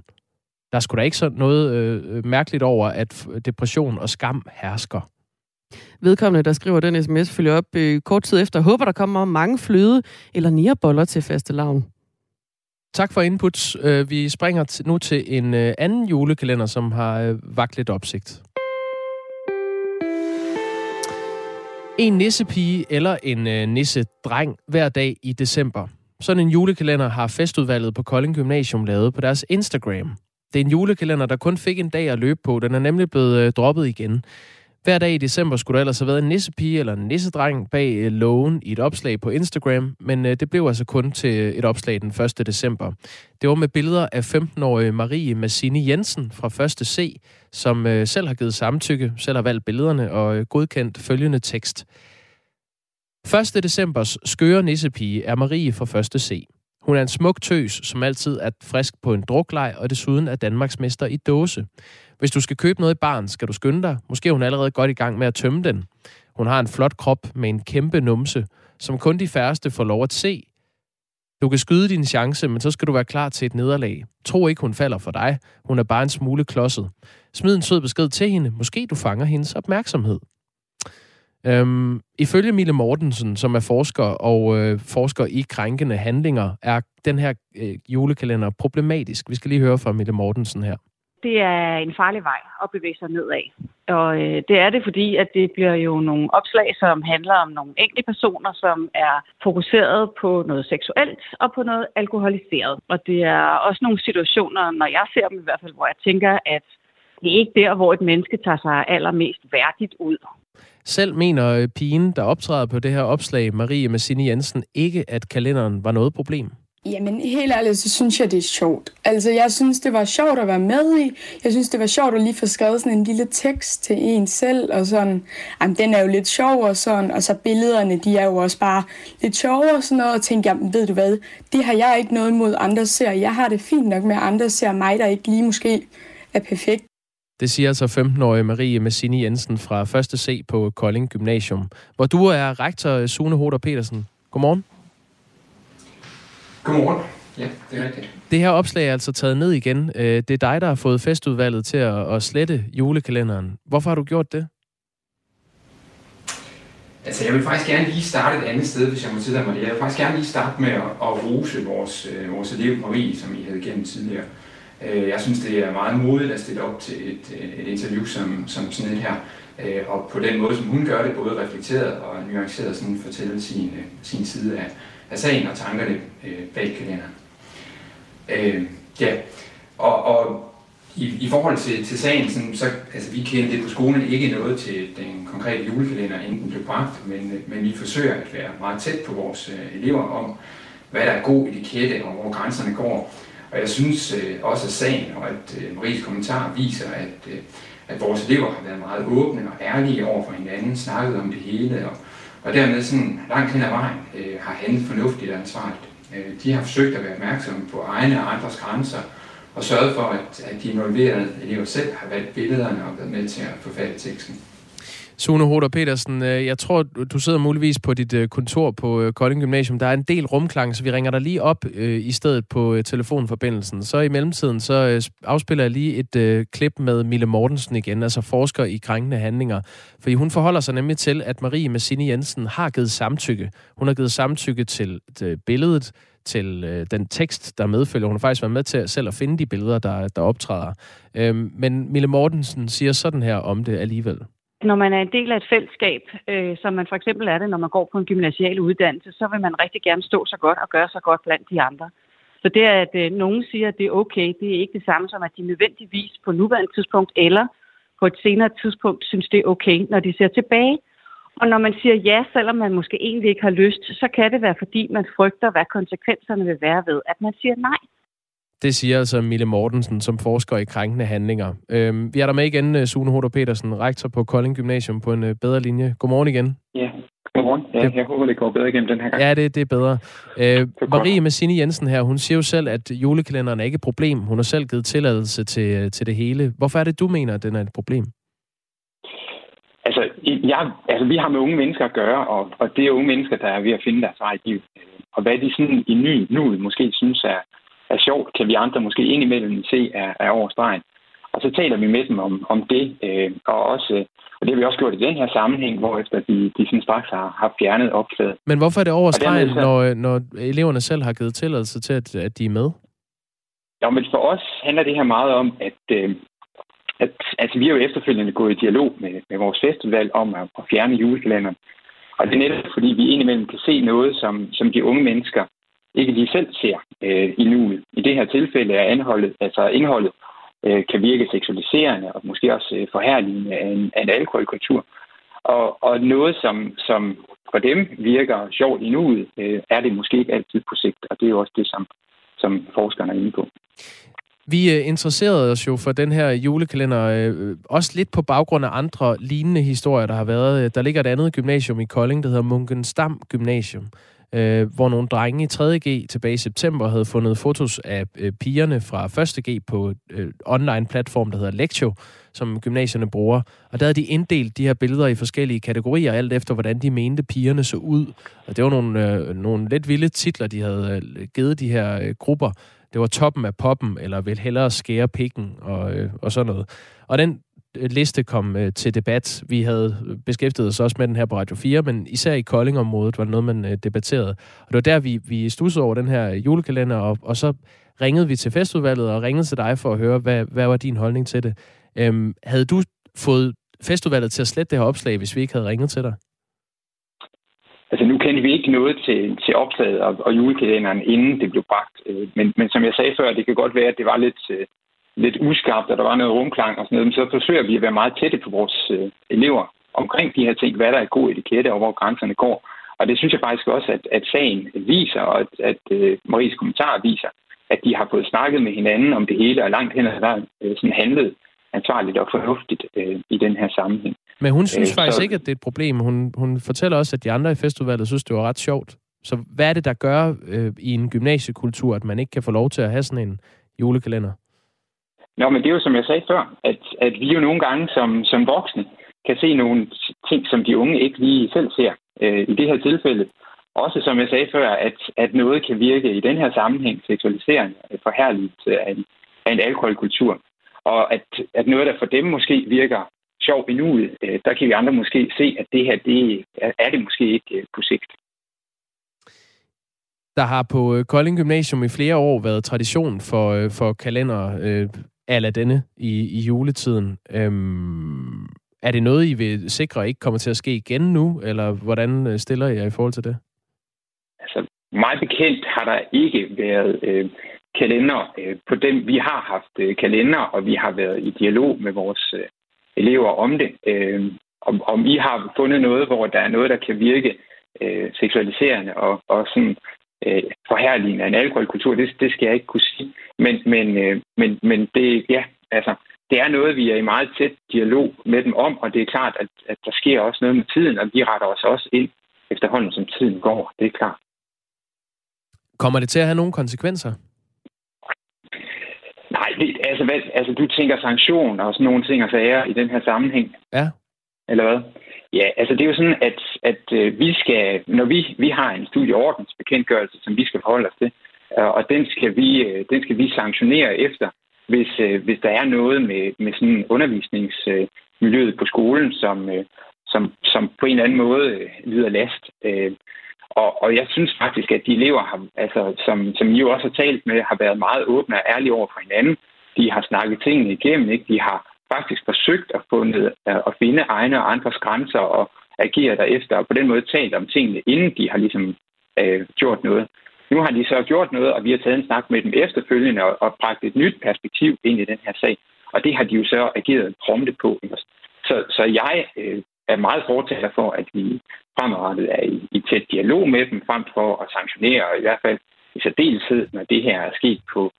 Der er sgu da ikke sådan noget øh, mærkeligt over, at depression og skam hersker. Vedkommende, der skriver den sms, følger op øh, kort tid efter. Håber, der kommer mange fløde eller nierboller til faste lavn. Tak for input. Øh, vi springer nu til en øh, anden julekalender, som har øh, vagt lidt opsigt. En nissepige eller en nissedreng hver dag i december. Sådan en julekalender har festudvalget på Kolding Gymnasium lavet på deres Instagram. Det er en julekalender, der kun fik en dag at løbe på. Den er nemlig blevet øh, droppet igen. Hver dag i december skulle der ellers have været en nissepige eller en nissedreng bag øh, lågen i et opslag på Instagram, men øh, det blev altså kun til øh, et opslag den 1. december. Det var med billeder af 15-årige Marie Massini Jensen fra 1. C, som øh, selv har givet samtykke, selv har valgt billederne og øh, godkendt følgende tekst. 1. decembers skøre nissepige er Marie fra 1. C. Hun er en smuk tøs, som altid er frisk på en druklej og desuden er Danmarksmester i dåse. Hvis du skal købe noget i barn, skal du skynde dig. Måske er hun allerede godt i gang med at tømme den. Hun har en flot krop med en kæmpe numse, som kun de færreste får lov at se. Du kan skyde din chance, men så skal du være klar til et nederlag. Tro ikke, hun falder for dig. Hun er bare en smule klodset. Smid en sød besked til hende. Måske du fanger hendes opmærksomhed. Øhm, ifølge Mille Mortensen, som er forsker og øh, forsker i krænkende handlinger, er den her øh, julekalender problematisk. Vi skal lige høre fra Mille Mortensen her det er en farlig vej at bevæge sig nedad. Og øh, det er det, fordi at det bliver jo nogle opslag, som handler om nogle enkelte personer, som er fokuseret på noget seksuelt og på noget alkoholiseret. Og det er også nogle situationer, når jeg ser dem i hvert fald, hvor jeg tænker, at det er ikke der, hvor et menneske tager sig allermest værdigt ud. Selv mener øh, pigen, der optræder på det her opslag, Marie Massini Jensen, ikke, at kalenderen var noget problem. Jamen, helt ærligt, så synes jeg, det er sjovt. Altså, jeg synes, det var sjovt at være med i. Jeg synes, det var sjovt at lige få skrevet sådan en lille tekst til en selv, og sådan, jamen, den er jo lidt sjov, og sådan, og så billederne, de er jo også bare lidt sjove og sådan noget, og tænkte, jamen, ved du hvad, det har jeg ikke noget imod andre ser. Jeg har det fint nok med, at andre ser mig, der ikke lige måske er perfekt. Det siger altså 15-årige Marie Messini Jensen fra 1. C på Kolding Gymnasium, hvor du er rektor Sune Hoder Petersen. Godmorgen. Godmorgen. Ja, det er rigtigt. Det her opslag er altså taget ned igen. Øh, det er dig, der har fået festudvalget til at, at slette julekalenderen. Hvorfor har du gjort det? Altså, jeg vil faktisk gerne lige starte et andet sted, hvis jeg må tillade mig det. Jeg vil faktisk gerne lige starte med at, at rose vores, øh, vores elev Marie, som I havde gennem tidligere. Øh, jeg synes, det er meget modigt at stille op til et, øh, et interview som, som sådan et her. Øh, og på den måde, som hun gør det, både reflekteret og nuanceret, sådan fortælle sin, sin side af, af sagen og tankerne bag kalenderen. Øh, ja, og, og i, i forhold til, til sagen, sådan, så altså, vi kendte det på skolen ikke noget til den konkrete julekalender, inden den blev bragt, men, men vi forsøger at være meget tæt på vores øh, elever om, hvad der er god etikette og hvor grænserne går. Og jeg synes øh, også, at sagen og at øh, Maries kommentar viser, at, øh, at vores elever har været meget åbne og ærlige over for hinanden, snakket om det hele og, og dermed sådan langt hen ad vejen øh, har handlet fornuftigt og ansvarligt. Øh, de har forsøgt at være opmærksomme på egne og andres grænser, og sørget for, at, at de involverede elever selv har valgt billederne og været med til at forfatte teksten. Sune Hoder Petersen, øh, jeg tror, du sidder muligvis på dit øh, kontor på øh, Kolding Gymnasium. Der er en del rumklang, så vi ringer dig lige op i stedet på telefonforbindelsen. Så i mellemtiden, så afspiller jeg lige et klip med Mille Mortensen igen, altså forsker i krænkende handlinger. Fordi hun forholder sig nemlig til, at Marie Massini Jensen har givet samtykke. Hun har givet samtykke til billedet, til øh, den tekst, der medfølger. Hun har faktisk været med til selv at finde de billeder, der, der optræder. Øhm, men Mille Mortensen siger sådan her om det alligevel. Når man er en del af et fællesskab, øh, som man for eksempel er det, når man går på en gymnasial uddannelse, så vil man rigtig gerne stå så godt og gøre så godt blandt de andre. Så det, at øh, nogen siger, at det er okay, det er ikke det samme som, at de nødvendigvis på nuværende tidspunkt eller på et senere tidspunkt synes, det er okay, når de ser tilbage. Og når man siger ja, selvom man måske egentlig ikke har lyst, så kan det være, fordi man frygter, hvad konsekvenserne vil være ved, at man siger nej. Det siger altså Mille Mortensen, som forsker i krænkende handlinger. Øhm, vi er der med igen, øh, Sune Hoder Petersen, rektor på Kolding Gymnasium på en øh, bedre linje. Godmorgen igen. Ja, godmorgen. Ja, det, jeg håber, det går bedre igennem den her gang. Ja, det, det er bedre. Øh, Marie Messini Jensen her, hun siger jo selv, at julekalenderen er ikke et problem. Hun har selv givet tilladelse til, øh, til det hele. Hvorfor er det, du mener, at den er et problem? Altså, jeg, altså, vi har med unge mennesker at gøre, og, og det er unge mennesker, der er ved at finde deres vej i livet. Og hvad de sådan i ny, nu måske synes er, er sjovt, kan vi andre måske indimellem se er, er over stregen. Og så taler vi med dem om, om det, øh, og også og det har vi også gjort i den her sammenhæng, hvor efter de, de sådan straks har, har fjernet opslaget. Men hvorfor er det over stregen, så... når, når eleverne selv har givet tilladelse til, at, at de er med? Ja, men for os handler det her meget om, at, øh, at altså, vi har jo efterfølgende gået i dialog med, med vores festival om at, at fjerne julekalenderen. Og det er netop, fordi vi indimellem kan se noget, som, som de unge mennesker ikke lige selv ser øh, i nuet. I det her tilfælde er indholdet, altså indholdet øh, kan virke seksualiserende og måske også øh, forhærligende af en, af en alkoholkultur. Og, og noget, som, som for dem virker sjovt i nuet, øh, er det måske ikke altid på sigt, og det er jo også det, som, som forskerne er inde på. Vi øh, interesserede os jo for den her julekalender, øh, også lidt på baggrund af andre lignende historier, der har været. Der ligger et andet gymnasium i Kolding, der hedder Munkensdam Gymnasium, øh, hvor nogle drenge i 3.G tilbage i september havde fundet fotos af øh, pigerne fra 1.G på øh, online-platform, der hedder Lectio, som gymnasierne bruger. Og der havde de inddelt de her billeder i forskellige kategorier, alt efter hvordan de mente pigerne så ud. Og det var nogle, øh, nogle lidt vilde titler, de havde øh, givet de her øh, grupper. Det var toppen af poppen, eller vil hellere skære pikken, og, øh, og sådan noget. Og den liste kom øh, til debat. Vi havde beskæftiget os også med den her på Radio 4, men især i Kolding-området var det noget, man øh, debatterede. Og det var der, vi, vi stussede over den her julekalender, og, og så ringede vi til festudvalget og ringede til dig for at høre, hvad, hvad var din holdning til det. Øhm, havde du fået festudvalget til at slette det her opslag, hvis vi ikke havde ringet til dig? Altså nu kendte vi ikke noget til, til opslaget og, og julekalenderen, inden det blev bragt. Øh, men, men som jeg sagde før, det kan godt være, at det var lidt, øh, lidt uskarpt, og der var noget rumklang og sådan noget, så forsøger vi at være meget tætte på vores øh, elever omkring de her ting, hvad der er god etikette og hvor grænserne går. Og det synes jeg faktisk også, at, at sagen viser, og at, at uh, Maries kommentar viser, at de har fået snakket med hinanden om det hele, og langt hen ad vejen uh, sådan handlet ansvarligt og fornuftigt uh, i den her sammenhæng. Men hun synes uh, faktisk så... ikke, at det er et problem. Hun, hun fortæller også, at de andre i festudvalget synes, det var ret sjovt. Så hvad er det, der gør uh, i en gymnasiekultur, at man ikke kan få lov til at have sådan en julekalender? Nå, men det er jo som jeg sagde før, at, at vi jo nogle gange som, som voksne kan se nogle ting, som de unge ikke lige selv ser. Øh, I det her tilfælde også som jeg sagde før, at, at noget kan virke i den her sammenhæng seksualiserende, øh, forhærligt af en, af en alkoholkultur. Og at, at noget, der for dem måske virker sjovt i nuet, øh, der kan vi andre måske se, at det her, det er det måske ikke øh, på sigt. Der har på øh, Kolding Gymnasium i flere år været tradition for, øh, for kalender øh, ala denne i, i juletiden. Øhm, er det noget, I vil sikre ikke kommer til at ske igen nu, eller hvordan øh, stiller I jer i forhold til det? Altså, meget bekendt har der ikke været øh, kalender øh, på dem. Vi har haft øh, kalender, og vi har været i dialog med vores øh, elever om det. Øh, om, om I har fundet noget, hvor der er noget, der kan virke øh, seksualiserende og, og sådan øh, forhærligende af en alkoholkultur, det, det skal jeg ikke kunne sige. Men, men, øh, men, men det, ja, altså, det er noget, vi er i meget tæt dialog med dem om, og det er klart, at, at der sker også noget med tiden, og vi retter os også ind efterhånden, som tiden går. Det er klart. Kommer det til at have nogle konsekvenser? Nej, det, altså, hvad, altså du tænker sanktioner og sådan nogle ting og sager i den her sammenhæng. Ja. Eller hvad? Ja, altså det er jo sådan, at, at øh, vi skal, når vi, vi har en studieordensbekendtgørelse, som vi skal forholde os til, øh, og den skal vi, øh, den skal vi sanktionere efter, hvis, hvis der er noget med, med sådan undervisningsmiljøet på skolen, som, som, som på en eller anden måde lyder last. Og, og jeg synes faktisk, at de elever, har, altså, som, som I jo også har talt med, har været meget åbne og ærlige over for hinanden. De har snakket tingene igennem, ikke? De har faktisk forsøgt at, fundet, at finde egne og andres grænser og agere derefter, og på den måde talt om tingene, inden de har ligesom øh, gjort noget. Nu har de så gjort noget, og vi har taget en snak med dem efterfølgende og, og bragt et nyt perspektiv ind i den her sag. Og det har de jo så ageret prompte på. Så, så jeg øh, er meget fortaler for, at vi fremadrettet er i, i tæt dialog med dem, frem for at sanktionere, og i hvert fald i særdeleshed, når det her er sket på,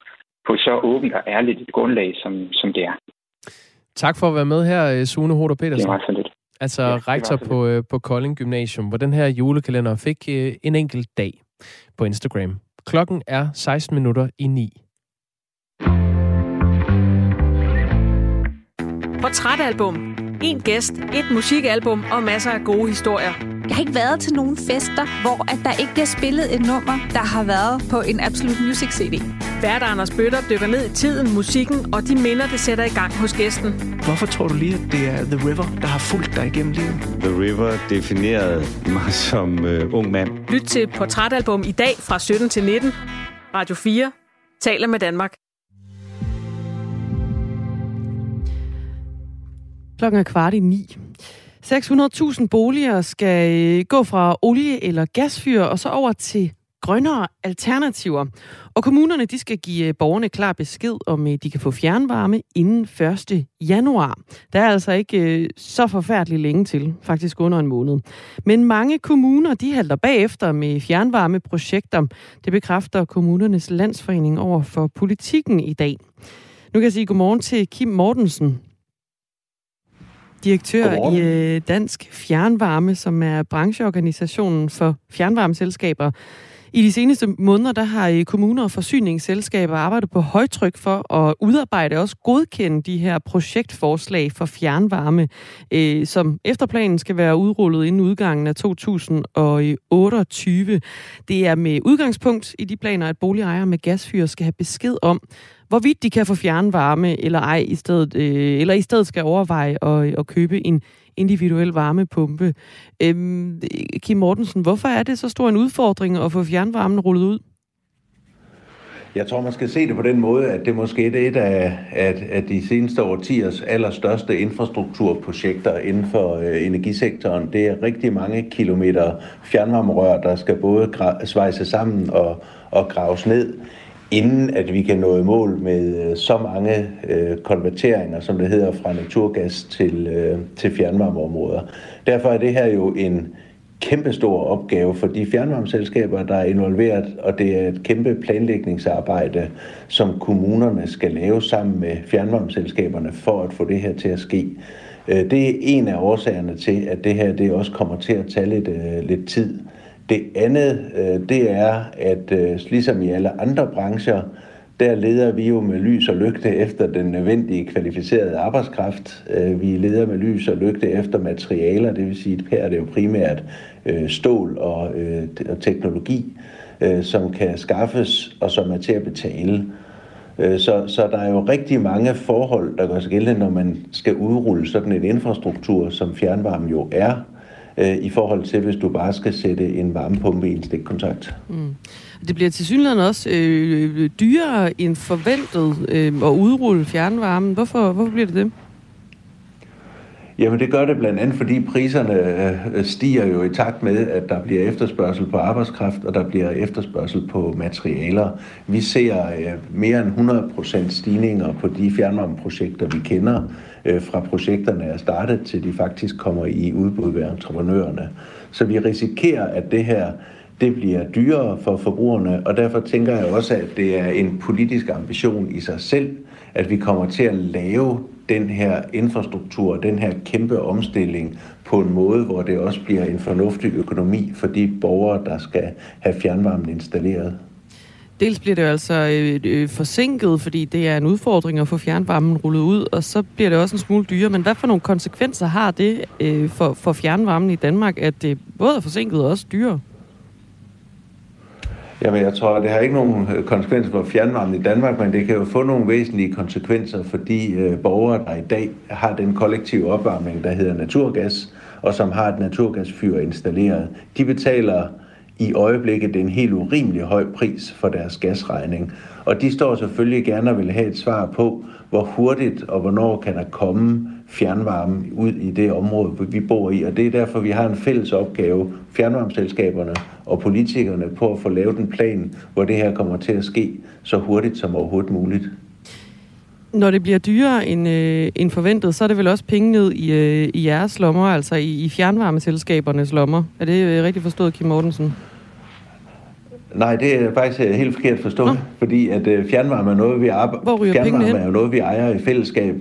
på så åbent og ærligt et grundlag, som, som det er. Tak for at være med her, øh, Sune Hoder Petersen. Det var så lidt. Altså ja, rektor på, øh, på Kolding Gymnasium, hvor den her julekalender fik øh, en enkelt dag på Instagram. Klokken er 16 minutter i 9. Portrætalbum. En gæst, et musikalbum og masser af gode historier. Jeg har ikke været til nogen fester, hvor at der ikke bliver spillet et nummer, der har været på en Absolute Music CD. Vært Anders Bøtter dykker ned i tiden, musikken og de minder, det sætter i gang hos gæsten. Hvorfor tror du lige, at det er The River, der har fulgt dig igennem livet? The River definerede mig som uh, ung mand. Lyt til Portrætalbum i dag fra 17 til 19. Radio 4 taler med Danmark. Klokken er kvart i ni. 600.000 boliger skal øh, gå fra olie- eller gasfyr og så over til grønnere alternativer. Og kommunerne de skal give øh, borgerne klar besked om, øh, de kan få fjernvarme inden 1. januar. Der er altså ikke så forfærdeligt længe til, faktisk under en måned. Men mange kommuner de halter bagefter med fjernvarmeprojekter. Det bekræfter kommunernes landsforening over for politikken i dag. Nu kan jeg sige godmorgen til Kim Mortensen direktør Godmorgen. i øh, Dansk Fjernvarme, som er brancheorganisationen for fjernvarmeselskaber. I de seneste måneder der har øh, kommuner og forsyningsselskaber arbejdet på højtryk for at udarbejde og også godkende de her projektforslag for fjernvarme, øh, som efter planen skal være udrullet inden udgangen af 2028. Det er med udgangspunkt i de planer, at boligejere med gasfyr skal have besked om, hvorvidt de kan få fjernvarme eller ej, i stedet, øh, eller i stedet skal overveje at, at købe en individuel varmepumpe. Øhm, Kim Mortensen, hvorfor er det så stor en udfordring at få fjernvarmen rullet ud? Jeg tror, man skal se det på den måde, at det måske er et af, at, at de seneste årtiers allerstørste infrastrukturprojekter inden for øh, energisektoren. Det er rigtig mange kilometer fjernvarmerør, der skal både svejse sammen og, og graves ned inden at vi kan nå i mål med øh, så mange øh, konverteringer, som det hedder, fra naturgas til, øh, til fjernvarmeområder. Derfor er det her jo en kæmpestor opgave for de fjernvarmeselskaber, der er involveret, og det er et kæmpe planlægningsarbejde, som kommunerne skal lave sammen med fjernvarmeselskaberne for at få det her til at ske. Øh, det er en af årsagerne til, at det her det også kommer til at tage lidt, øh, lidt tid. Det andet, øh, det er, at øh, ligesom i alle andre brancher, der leder vi jo med lys og lygte efter den nødvendige kvalificerede arbejdskraft. Øh, vi leder med lys og lygte efter materialer, det vil sige, at her er det jo primært øh, stål og, øh, teknologi, som kan skaffes og som er til at betale. Så, så der er jo rigtig mange forhold, der gør sig gældende, når man skal udrulle sådan en infrastruktur, som fjernvarme jo er øh, i forhold til, hvis du bare skal sætte en varmepumpe i en stikkontakt. Mm. Det bliver til synligheden også øh, dyrere end forventet øh, at udrulle fjernvarmen. Hvorfor, hvorfor bliver det det? Jamen det gør det blandt andet, fordi priserne øh, stiger jo i takt med, at der bliver efterspørgsel på arbejdskraft, og der bliver efterspørgsel på materialer. Vi ser øh, mere end 100% stigninger på de fjernvarmeprojekter, vi kender, øh, fra projekterne er startet, til de faktisk kommer i udbud ved entreprenørerne. Så vi risikerer, at det her det bliver dyrere for forbrugerne, og derfor tænker jeg også, at det er en politisk ambition i sig selv, at vi kommer til at lave den her infrastruktur, den her kæmpe omstilling på en måde, hvor det også bliver en fornuftig økonomi for de borgere, der skal have fjernvarmen installeret. Dels bliver det jo altså øh, øh, forsinket, fordi det er en udfordring at få fjernvarmen rullet ud, og så bliver det også en smule dyrere. Men hvad for nogle konsekvenser har det øh, for, for fjernvarmen i Danmark, at det både er forsinket og også dyrere? Jamen, jeg tror, det har ikke nogen øh, konsekvenser for fjernvarmen i Danmark, men det kan jo få nogle væsentlige konsekvenser for de øh, borgere, der i dag har den kollektive opvarmning, der hedder naturgas, og som har et naturgasfyr installeret. De betaler i øjeblikket en helt urimelig høj pris for deres gasregning. Og de står selvfølgelig gerne og vil have et svar på, hvor hurtigt og hvornår kan der komme fjernvarme ud i det område, vi bor i. Og det er derfor, vi har en fælles opgave, fjernvarmeselskaberne og politikerne, på at få lavet en plan, hvor det her kommer til at ske så hurtigt som overhovedet muligt. Når det bliver dyrere end, øh, end forventet, så er det vel også penge ned i, øh, i jeres lommer, altså i, i fjernvarmeselskabernes lommer. Er det øh, rigtigt forstået, Kim Mortensen? Nej, det er faktisk øh, helt forkert forstået, Nå. fordi at øh, fjernvarme er noget, vi arbejder. Fjernvarme er jo noget, vi ejer i fællesskab.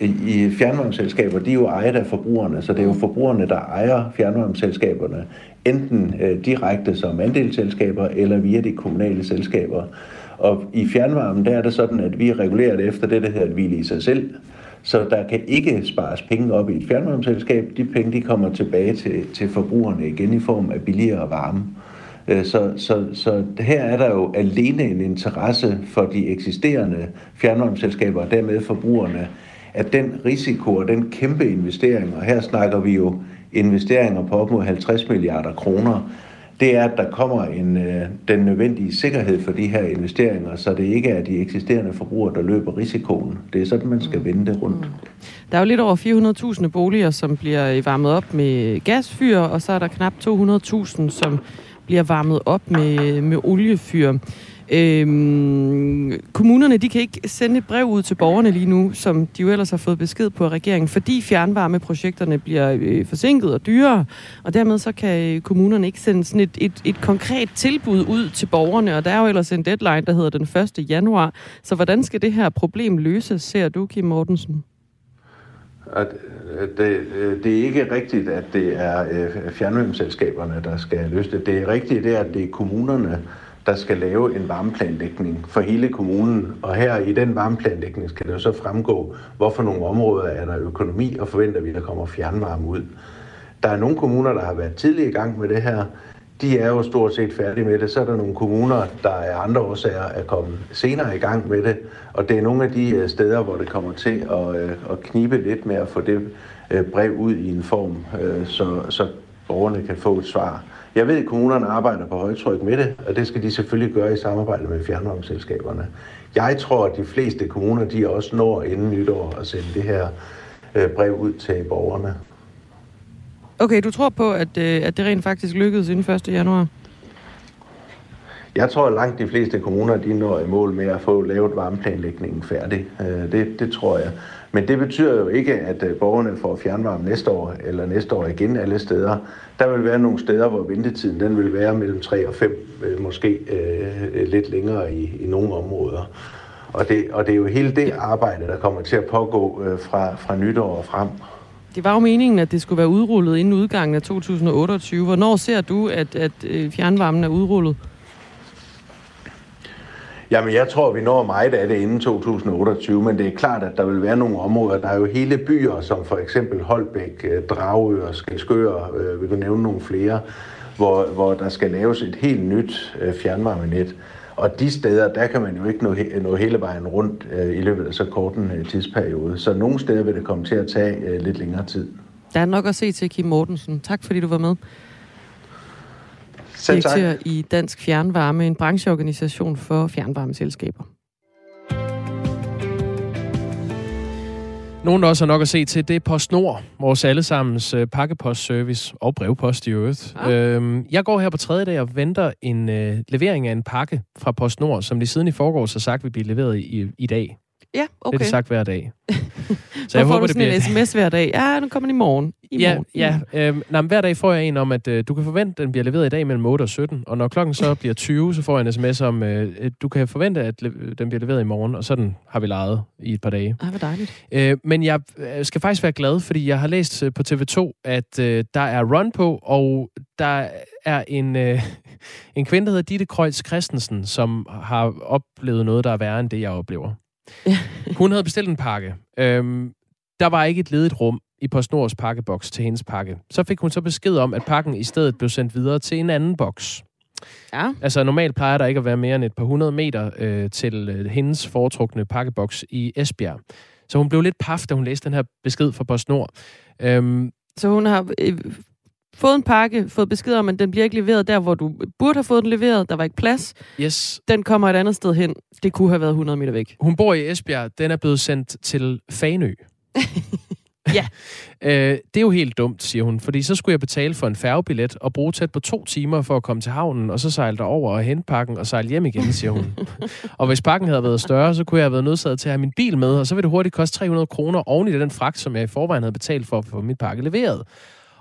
I, fjernvarmeselskaber, de er jo ejet af forbrugerne, så det er jo forbrugerne, der ejer fjernvarmeselskaberne, enten øh, direkte som andelsselskaber eller via de kommunale selskaber. Og i fjernvarmen, der er det sådan, at vi regulerer det efter det, der hedder et hvile i sig selv. Så der kan ikke spares penge op i et fjernvarmeselskab. De penge de kommer tilbage til, til forbrugerne igen i form af billigere varme. Øh, så, så, så her er der jo alene en interesse for de eksisterende fjernvarmeselskaber og dermed forbrugerne, at den risiko og den kæmpe investering, og her snakker vi jo investeringer på op mod 50 milliarder kroner, det er, at der kommer en, øh, den nødvendige sikkerhed for de her investeringer, så det ikke er de eksisterende forbrugere, der løber risikoen. Det er sådan, man skal vende det rundt. Mm. Der er jo lidt over 400.000 boliger, som bliver varmet op med gasfyr, og så er der knap 200.000, som bliver varmet op med, med oliefyr. Øhm, kommunerne de kan ikke sende et brev ud til borgerne lige nu, som de jo ellers har fået besked på af regeringen, fordi fjernvarmeprojekterne bliver øh, forsinket og dyrere, og dermed så kan øh, kommunerne ikke sende sådan et, et, et konkret tilbud ud til borgerne, og der er jo ellers en deadline, der hedder den 1. januar. Så hvordan skal det her problem løses, ser du, Kim Mortensen? At det, det er ikke rigtigt, at det er øh, fjernvarmeselskaberne, der skal løse det. Det er rigtigt, det er, at det er kommunerne, der skal lave en varmeplanlægning for hele kommunen. Og her i den varmeplanlægning skal det jo så fremgå, hvorfor nogle områder er der økonomi, og forventer vi, at der kommer fjernvarme ud. Der er nogle kommuner, der har været tidligere i gang med det her. De er jo stort set færdige med det. Så er der nogle kommuner, der af andre årsager er kommet senere i gang med det. Og det er nogle af de øh, steder, hvor det kommer til at, øh, at knibe lidt med at få det øh, brev ud i en form, så, så borgerne kan få et svar. Jeg ved, at kommunerne arbejder på højtryk med det, og det skal de selvfølgelig gøre i samarbejde med fjernvarmeselskaberne. Jeg tror, at de fleste kommuner, de også når inden nytår at sende det her brev ud til borgerne. Okay, du tror på, at, øh, at det rent faktisk lykkedes inden 1. januar? Jeg tror, at langt de fleste kommuner, de når i mål med at få lavet varmeplanlægningen færdig. Øh, det, det tror jeg. Men det betyder jo ikke, at øh, borgerne får fjernvarme næste år, eller næste år igen alle steder. Der vil være nogle steder, hvor ventetiden den vil være mellem 3 og 5, øh, måske øh, lidt længere i, i nogle områder. Og det, og det er jo hele det arbejde, der kommer til at pågå øh, fra, fra nytår og frem. Det var jo meningen, at det skulle være udrullet inden udgangen af 2028. Hvornår ser du, at, at øh, fjernvarmen er udrullet? Jamen, jeg tror, vi når meget af det inden 2028, men det er klart, at der vil være nogle områder. Der er jo hele byer, som for eksempel Holbæk, øh, Dragør, Skelskør, øh, vi kan nævne nogle flere, hvor, hvor der skal laves et helt nyt øh, fjernvarmenet. Og de steder, der kan man jo ikke nå, nå hele vejen rundt øh, i løbet af så kort en øh, tidsperiode. Så nogle steder vil det komme til at tage øh, lidt længere tid. Der er nok at se til, Kim Mortensen. Tak fordi du var med direktør i Dansk Fjernvarme, en brancheorganisation for fjernvarmeselskaber. Nogen, der også har nok at se til, det er PostNord, vores allesammens øh, pakkepostservice og brevpost i øvrigt. Ja. Øhm, jeg går her på tredje dag og venter en øh, levering af en pakke fra PostNord, som de siden i forgårs har sagt vil blive leveret i, i dag. Ja, okay. Det er sagt hver dag. [laughs] Så jeg håber, det bliver... en sms hver dag? Ja, nu kommer den i morgen. I ja, morgen. ja. Øh, nej, hver dag får jeg en om, at øh, du kan forvente, at den bliver leveret i dag mellem 8 og 17. Og når klokken så [laughs] bliver 20, så får jeg en sms om, øh, du kan forvente, at den bliver leveret i morgen. Og sådan har vi lejet i et par dage. Ej, hvor dejligt. Øh, men jeg øh, skal faktisk være glad, fordi jeg har læst øh, på TV2, at øh, der er run på, og der er en, øh, [laughs] en kvinde, der hedder Ditte Kreutz Christensen, som har oplevet noget, der er værre end det, jeg oplever. [laughs] Hun havde bestilt en pakke. Øhm, der var ikke et ledigt rum i PostNords pakkeboks til hendes pakke. Så fik hun så besked om, at pakken i stedet blev sendt videre til en anden boks. Ja. Altså normalt plejer der ikke at være mere end et par hundrede meter øh, til øh, hendes foretrukne pakkeboks i Esbjerg. Så hun blev lidt paf, da hun læste den her besked fra PostNord. Øhm, så hun har øh, fået en pakke, fået besked om, at den bliver ikke leveret der, hvor du burde have fået den leveret. Der var ikke plads. Yes. Den kommer et andet sted hen. Det kunne have været 100 meter væk. Hun bor i Esbjerg. Den er blevet sendt til Fanø. [laughs] ja. [laughs] øh, det er jo helt dumt, siger hun, fordi så skulle jeg betale for en færgebillet og bruge tæt på to timer for at komme til havnen, og så sejle derover og hente pakken og sejle hjem igen, siger hun. [laughs] og hvis pakken havde været større, så kunne jeg have været nødsaget til at have min bil med, og så ville det hurtigt koste 300 kroner oven i den fragt, som jeg i forvejen havde betalt for at få mit pakke leveret.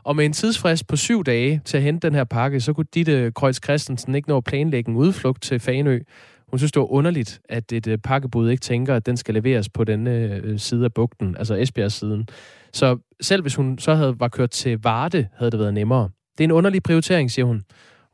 Og med en tidsfrist på syv dage til at hente den her pakke, så kunne Ditte Kreuz Christensen ikke nå at planlægge en udflugt til Fanø. Hun synes, det var underligt, at et øh, pakkebud ikke tænker, at den skal leveres på den øh, øh side af bugten, altså Esbjerg-siden. Så selv hvis hun så havde var kørt til Varde, havde det været nemmere. Det er en underlig prioritering, siger hun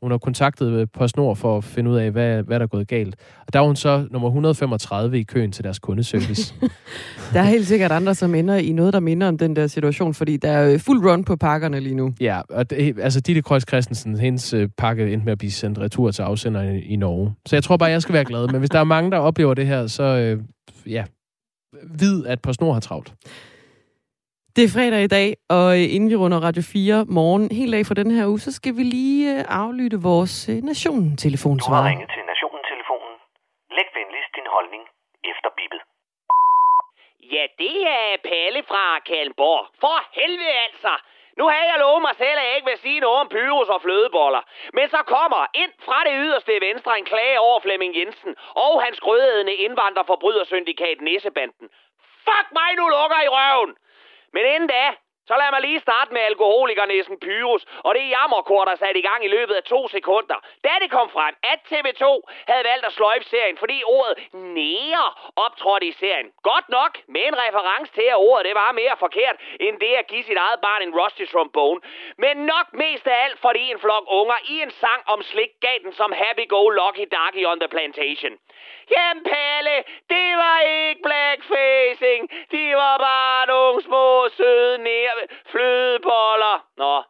hun har kontaktet PostNord for at finde ud af, hvad, hvad der er gået galt. Og der er hun så nummer 135 i køen til deres kundeservice. [laughs] der er helt sikkert andre, som ender i noget, der minder om den der situation, fordi der er fuld run på pakkerne lige nu. Ja, og det, altså Ditte Kreuz Christensen, hendes øh, pakke endte med at blive sendt retur til afsender i, i Norge. Så jeg tror bare, jeg skal være glad. Men hvis der er mange, der oplever det her, så øh, ja, vid, at PostNord har travlt. Det er fredag i dag, og inden vi runder Radio 4 morgen helt af for den her uge, så skal vi lige øh, aflytte vores øh, Nationen-telefonsvar. Du har ringet til Nationen-telefonen. Læg venligst din holdning efter bippet. Ja, det er Palle fra Kalmborg. For helvede altså! Nu har jeg lovet mig selv, at jeg ikke vil sige noget om pyrus og flødeboller. Men så kommer ind fra det yderste venstre en klage over Flemming Jensen og hans grødædende indvandrerforbrydersyndikat Nissebanden. Fuck mig, nu lukker i røven! Men inden da, så lad mig lige starte med alkoholikernæsen Pyrus, og det jammerkor, der satte i gang i løbet af to sekunder. Da det kom frem, at TV2 havde valgt at sløjfe serien, fordi ordet nære optrådte i serien. Godt nok, med en reference til, at ordet det var mere forkert, end det at give sit eget barn en rusty trombone. Men nok mest af alt, fordi en flok unger i en sang om slik gav den som happy-go-lucky-ducky on the plantation. Jamen Palle, det var ikke blackfacing. De var bare nogle små søde nære flødeboller. Nå,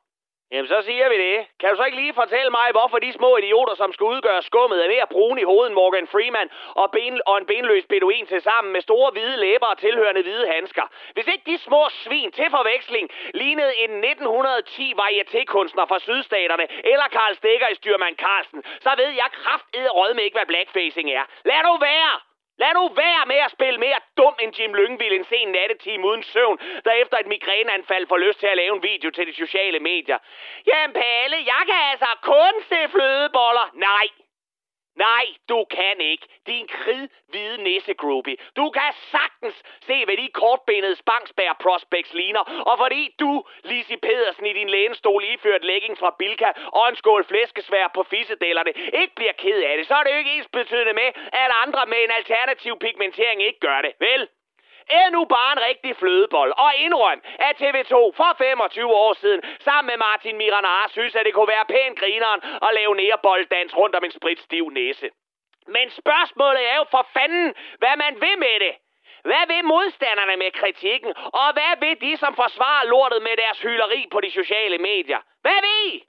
Jamen, så siger vi det. Kan du så ikke lige fortælle mig, hvorfor de små idioter, som skal udgøre skummet, er mere brune i hovedet Morgan Freeman og, ben, og en benløs beduin til sammen med store hvide læber og tilhørende hvide handsker? Hvis ikke de små svin til forveksling lignede en 1910 varietékunstner fra sydstaterne eller Karl Stikker i Styrmand Carlsen, så ved jeg kraft med ikke, hvad blackfacing er. Lad nu være! Lad nu være med at spille mere dum end Jim Lyngvild en sen nattetime uden søvn, der efter et migræneanfald får lyst til at lave en video til de sociale medier. Jamen Palle, jeg kan altså kun se flødeboller. Nej, Nej, du kan ikke. Din kridhvide nissegroupie. Du kan sagtens se, hvad de kortbenede spangsbær prospects ligner. Og fordi du, Lisi Pedersen, i din lænestol iført leggings fra Bilka og en skål flæskesvær på fissedellerne, ikke bliver ked af det, så er det jo ikke ens betydende med, at andre med en alternativ pigmentering ikke gør det. Vel? Er nu bare en rigtig flødebold. Og indrøm, at TV2 for 25 år siden, sammen med Martin Miranar, synes, at det kunne være pænt grineren at lave nærbolddans rundt om en spritstiv næse. Men spørgsmålet er jo for fanden, hvad man vil med det. Hvad vil modstanderne med kritikken? Og hvad vil de, som forsvarer lortet med deres hyleri på de sociale medier? Hvad vil I?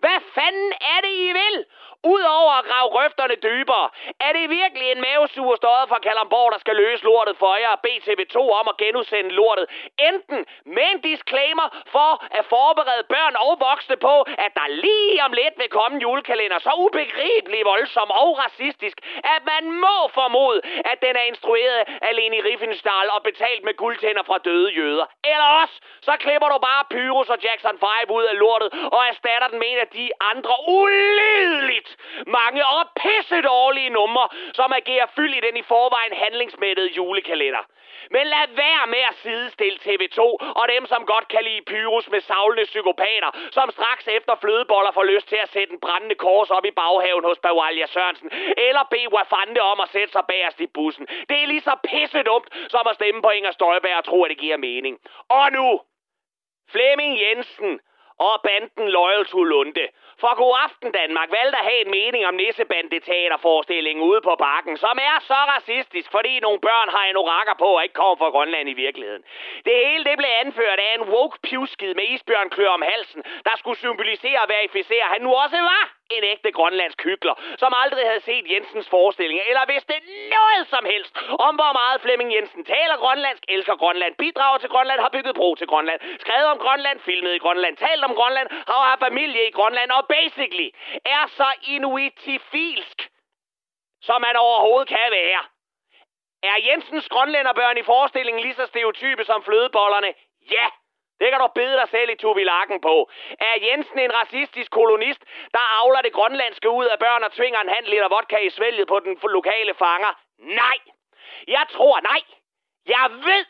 Hvad fanden er det, I vil? Udover at grave røfterne dybere, er det virkelig en mavesuger støjet fra Kalamborg, der skal løse lortet for jer og bede TV2 om at genudsende lortet. Enten med en disclaimer for at forberede børn og voksne på, at der lige om lidt vil komme en julekalender så ubegribelig voldsom og racistisk, at man må formode, at den er instrueret af Leni Riefenstahl og betalt med guldtænder fra døde jøder. Eller også, så klipper du bare Pyrus og Jackson 5 ud af lortet og erstatter den med en af de andre ulideligt mange og pisse dårlige numre, som agerer fyld i den i forvejen handlingsmættede julekalender. Men lad være med at sidestille TV2 og dem, som godt kan lide Pyrus med savlende psykopater, som straks efter flødeboller får lyst til at sætte en brændende kors op i baghaven hos Bavalia Sørensen, eller bede Wafande om at sætte sig bagerst i bussen. Det er lige så pisse dumt, som at stemme på Inger Støjberg og tro, at det giver mening. Og nu, Flemming Jensen og banden Loyal to Lunde. For God Aften Danmark. Valgte at have en mening om nissebandeteaterforestillingen ude på bakken, som er så racistisk, fordi nogle børn har en orakker på og ikke kommer fra Grønland i virkeligheden. Det hele det blev anført af en woke pjuskid med isbjørnklør om halsen, der skulle symbolisere og verificere, at han nu også var en ægte grønlandsk hykler, som aldrig havde set Jensens forestilling, eller vidste noget som helst om, hvor meget Flemming Jensen taler grønlandsk, elsker Grønland, bidrager til Grønland, har bygget bro til Grønland, skrevet om Grønland, filmet i Grønland, talt om Grønland, har haft familie i Grønland, og basically er så inuitifilsk, som man overhovedet kan være. Er Jensens grønlænderbørn i forestillingen lige så stereotype som flødebollerne? Ja, det kan du bede dig selv i tuvilakken på. Er Jensen en racistisk kolonist, der avler det grønlandske ud af børn og tvinger en halv liter vodka i svælget på den lokale fanger? Nej. Jeg tror, nej. Jeg ved,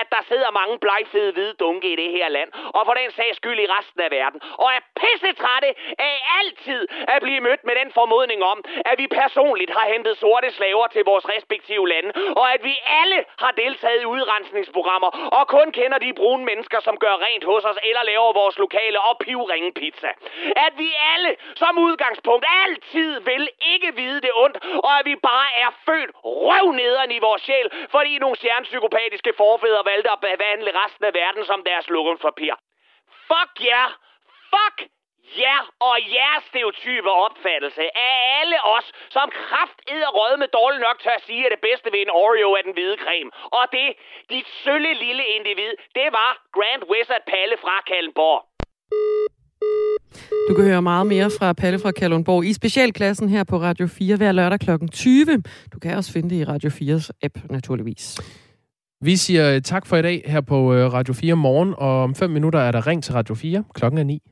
at der sidder mange blegfede hvide dunke i det her land, og for den sags skyld i resten af verden, og er pissetrætte af altid at blive mødt med den formodning om, at vi personligt har hentet sorte slaver til vores respektive lande, og at vi alle har deltaget i udrensningsprogrammer, og kun kender de brune mennesker, som gør rent hos os, eller laver vores lokale og pivringe pizza. At vi alle som udgangspunkt altid vil ikke vide det ondt, og at vi bare er født røvnederen i vores sjæl, fordi nogle stjernpsykopatiske forfædre valgte at behandle resten af verden som deres lokumspapir. Fuck jer! Yeah. Fuck jer og jeres stereotype opfattelse af alle os, som kraft rød med dårligt nok tør at sige, at det bedste ved en Oreo er den hvide creme. Og det, dit sølle lille individ, det var Grand Wizard Palle fra Kallenborg. Du kan høre meget mere fra Palle fra Kalundborg i specialklassen her på Radio 4 hver lørdag kl. 20. Du kan også finde det i Radio 4's app, naturligvis. Vi siger øh, tak for i dag her på øh, Radio 4 morgen, og om fem minutter er der ring til Radio 4. Klokken er 9.